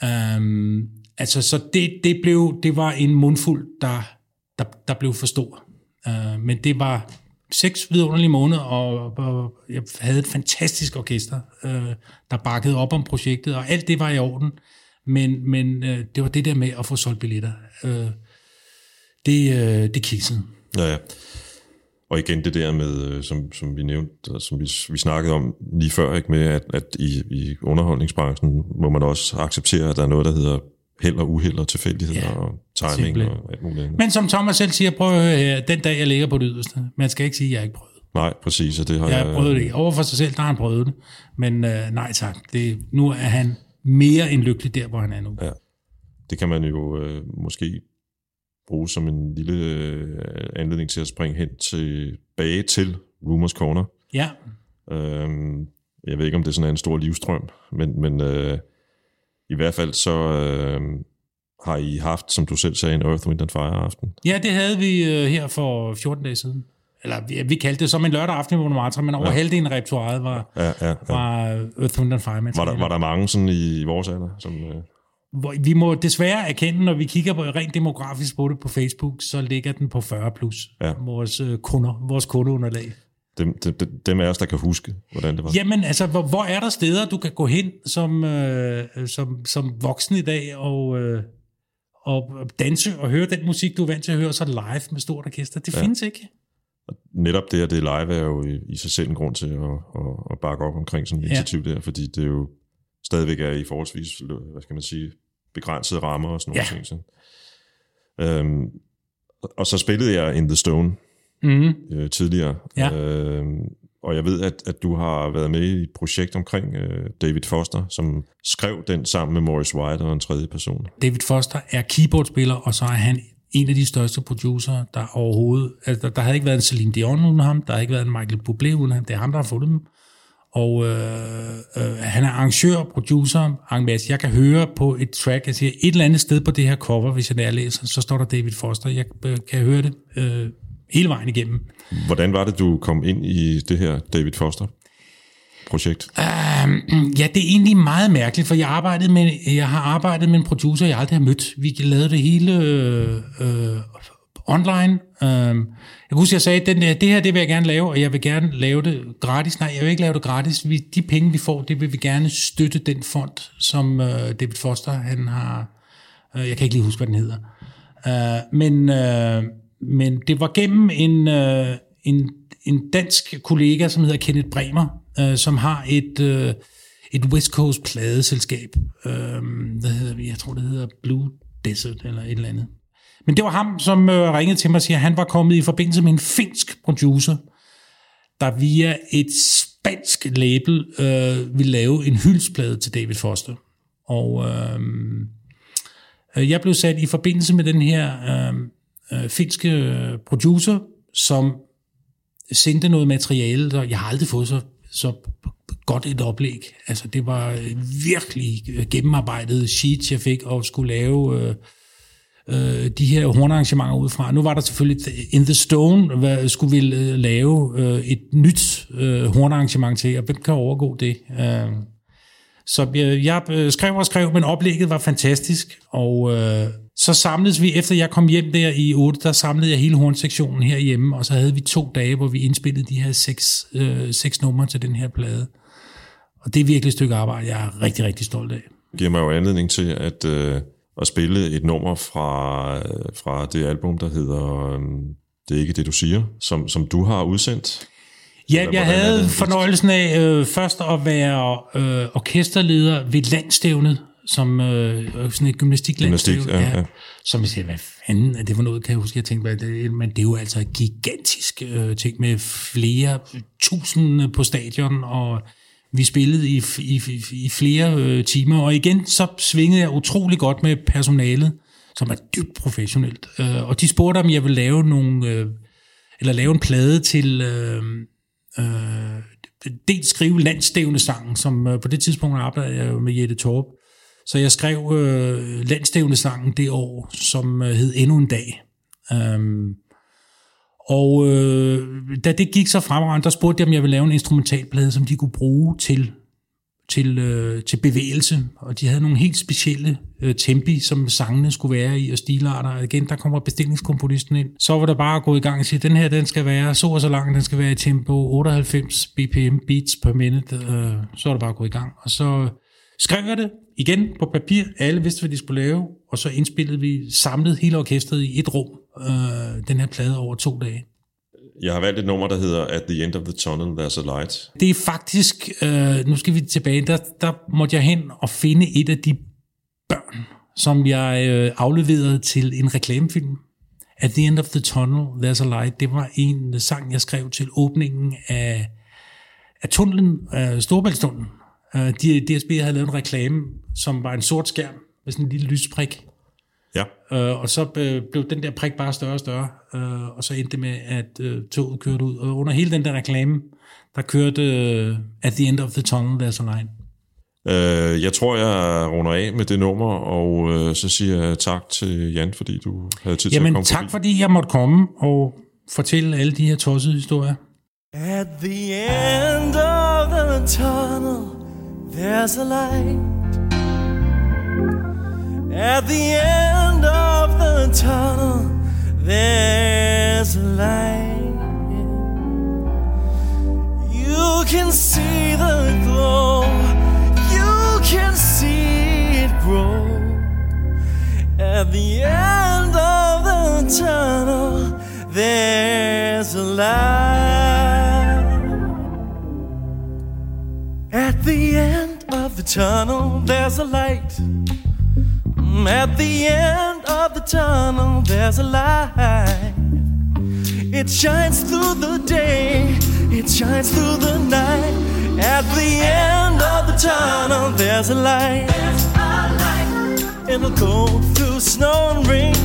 Um, altså så det, det, blev, det var en mundfuld, der, der, der blev for stor. Uh, men det var seks vidunderlige måneder, og, og jeg havde et fantastisk orkester, uh, der bakkede op om projektet, og alt det var i orden. Men, men uh, det var det der med at få solgt billetter. Uh, det, uh, det kiksede. Ja, ja. Og igen det der med, øh, som, som vi nævnte, som vi, vi snakkede om lige før, ikke med, at, at i, i underholdningsbranchen må man også acceptere, at der er noget, der hedder held og uheld og tilfældigheder Ja, og timing simpelthen. og alt muligt andet. Men som Thomas selv siger, prøv at høre her, den dag jeg ligger på det yderste. Man skal ikke sige, at jeg ikke prøvet. Nej, præcis, og det har Jeg jeg... prøvet det ikke. Over for sig selv, der har han prøvet det. Men øh, nej tak, det, nu er han mere end lykkelig der, hvor han er nu. Ja. Det kan man jo øh, måske bruge som en lille øh, anledning til at springe hen tilbage til Rumors Corner. Ja, Øhm, jeg ved ikke, om det er sådan en stor livstrøm, men, men øh, i hvert fald så øh, har I haft, som du selv sagde, en Earth, Wind and Fire aften. ja det havde vi øh, her for 14 dage siden. eller vi, vi kaldte det som en lørdag aften i Montmartre, men over ja. halvdelen af repertoireet var, Ja, ja, ja. var Earth, Wind and Fire Var, der, var der mange sådan i, i vores alder? Som, øh, Hvor vi må desværre erkende, når vi kigger på rent demografisk på det på Facebook, så ligger den på 40 plus. Ja. Vores øh, kunder, vores kundeunderlag. dem, dem, dem- af os, der kan huske, hvordan det var. Jamen, altså, hvor, hvor er der steder, du kan gå hen som, øh, som, som voksen i dag og, øh, og danse og høre den musik, du er vant til at høre, så live med stort orkester? Det ja. findes ikke. Netop det, at det er live, er jo i, i sig selv en grund til at, at, at bakke op omkring sådan et Ja. initiativ der, fordi det jo stadigvæk er i forholdsvis, hvad skal man sige, begrænsede rammer og sådan nogle Ja. ting. Så. Øhm, og så spillede jeg In The Stone Mm. øh, tidligere, Ja. øhm, og jeg ved, at, at du har været med i et projekt omkring øh, David Foster, som skrev den sammen med Morris White og en tredje person. David Foster er keyboardspiller, og så er han en af de største producer, der overhovedet... Altså, der, der havde ikke været en Celine Dion uden ham, der har ikke været en Michael Bublé uden ham, det er ham, der har fundet dem. Og øh, øh, han er arrangør, producer, en masse. Jeg kan høre på et track, jeg siger, et eller andet sted på det her cover, hvis jeg nærlæser, så står der David Foster. Jeg øh, kan høre det øh, hele vejen igennem. Hvordan var det, du kom ind i det her David Foster-projekt? Ja, det er egentlig meget mærkeligt, for jeg, arbejdede med, jeg har arbejdet med en producer, jeg aldrig har mødt. Vi lavede det hele øh, øh, online. Øh, jeg kan huske, jeg sagde, den øh, det her det vil jeg gerne lave, og jeg vil gerne lave det gratis. Nej, jeg vil ikke lave det gratis. Vi, de penge, vi får, det vil vi gerne støtte den fond, som øh, David Foster han har... Øh, jeg kan ikke lige huske, hvad den hedder. Øh, men, øh, men det var gennem en, øh, en, en dansk kollega, som hedder Kenneth Bremer, øh, som har et, øh, et West Coast pladeselskab. Øh, hvad hedder vi? Jeg tror, det hedder Blue Desert eller et eller andet. Men det var ham, som øh, ringede til mig og siger, at han var kommet i forbindelse med en finsk producer, der via et spansk label øh, ville lave en hyldsplade til David Foster. Og øh, øh jeg blev sat i forbindelse med den her øh, øh, finske øh, producer, som sendte noget materiale, der jeg har aldrig fået så, så godt et oplæg. Altså det var virkelig gennemarbejdet sheets, jeg fik og skulle lave øh, øh, de her hornarrangementer ud fra. Nu var der selvfølgelig In The Stone, hvad, skulle vi øh, lave øh, et nyt øh, hornarrangement til, og hvem kan overgå det? Øh, så jeg, jeg øh, skrev og skrev, men oplægget var fantastisk, og øh, så samledes vi, efter jeg kom hjem der i 8, der samlede jeg hele hornsektionen herhjemme, og så havde vi to dage, hvor vi indspillede de her seks, øh, seks numre til den her plade. Og det er virkelig et stykke arbejde, jeg er rigtig, rigtig stolt af. Det giver mig jo anledning til at, øh, at spille et nummer fra, fra det album, der hedder øh, Det er ikke det, du siger, som, som du har udsendt. Ja, Eller jeg havde fornøjelsen af øh, først at være øh, orkesterleder ved landstævnet, som øh, sådan et gymnastiklandstævne. Gymnastik, ja, ja. Som jeg siger, hvad fanden er det for noget, kan jeg huske, jeg tænkte, det, men det er jo altså gigantisk øh, ting med flere tusind på stadion, og vi spillede i, i, i, flere øh, timer, og igen så svingede jeg utrolig godt med personalet, som er dybt professionelt. Øh, og de spurgte, om jeg ville lave nogle, øh, eller lave en plade til, øh, øh, dels skrive landstævne sangen, som øh, på det tidspunkt arbejdede jeg med Jette Torp. Så jeg skrev øh, landstævne sangen det år, som øh, hed Endnu en dag. Øh, og øh, da det gik så fremragende, der spurgte jeg, om jeg ville lave en instrumentalplade, som de kunne bruge til, til, øh, til bevægelse. Og de havde nogle helt specielle øh, tempi, som sangene skulle være i, og stilarter. Og igen, der kommer bestillingskomponisten ind. Så var der bare at gå i gang og sige, den her, den skal være så og så lang, den skal være i tempo 98 bpm beats per minute. Øh, så var det bare at gå i gang. Og så skrev jeg det igen på papir. Alle vidste, hvad de skulle lave. Og så indspillede vi samlet hele orkestret i et rum, øh, den her plade over to dage. Jeg har valgt et nummer, der hedder At the End of the Tunnel, There's a Light. Det er faktisk, øh, nu skal vi tilbage, der, der måtte jeg hen og finde et af de børn, som jeg øh, afleverede til en reklamefilm. At the End of the Tunnel, There's a Light, det var en sang, jeg skrev til åbningen af, af tunnelen, af Storbæltstunnelen. Øh, DSB havde lavet en reklame, som var en sort skærm med sådan en lille lysprik. Ja, Øh, og så øh, blev den der prik bare større og større, øh, og så endte det med, at øh, toget kørte ud. Og under hele den der reklame, der kørte øh, At the End of the Tunnel, There's a Line. øh, jeg tror, jeg runder af med det nummer, og øh, så siger jeg tak til Jan, fordi du havde tid til at Jamen komme tak, forbi. fordi jeg måtte komme, og fortælle alle de her tossede historier. At the end of the tunnel, there's a light. At the end of the tunnel, there's a light. You can see the glow, you can see it grow. At the end of the tunnel, there's a light. At the end of the tunnel, there's a light. At the end of the tunnel, there's a light. It shines through the day, it shines through the night. At the end of the tunnel, there's a light. It'll go through snow and rain.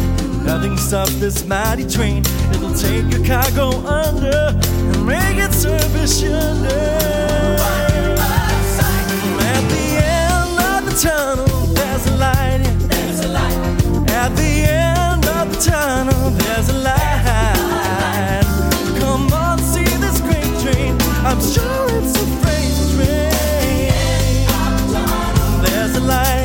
Nothing stops this mighty train. It'll take your cargo under and make it service your under. At the end of the tunnel, I'm sure it's a freight train. There's a light.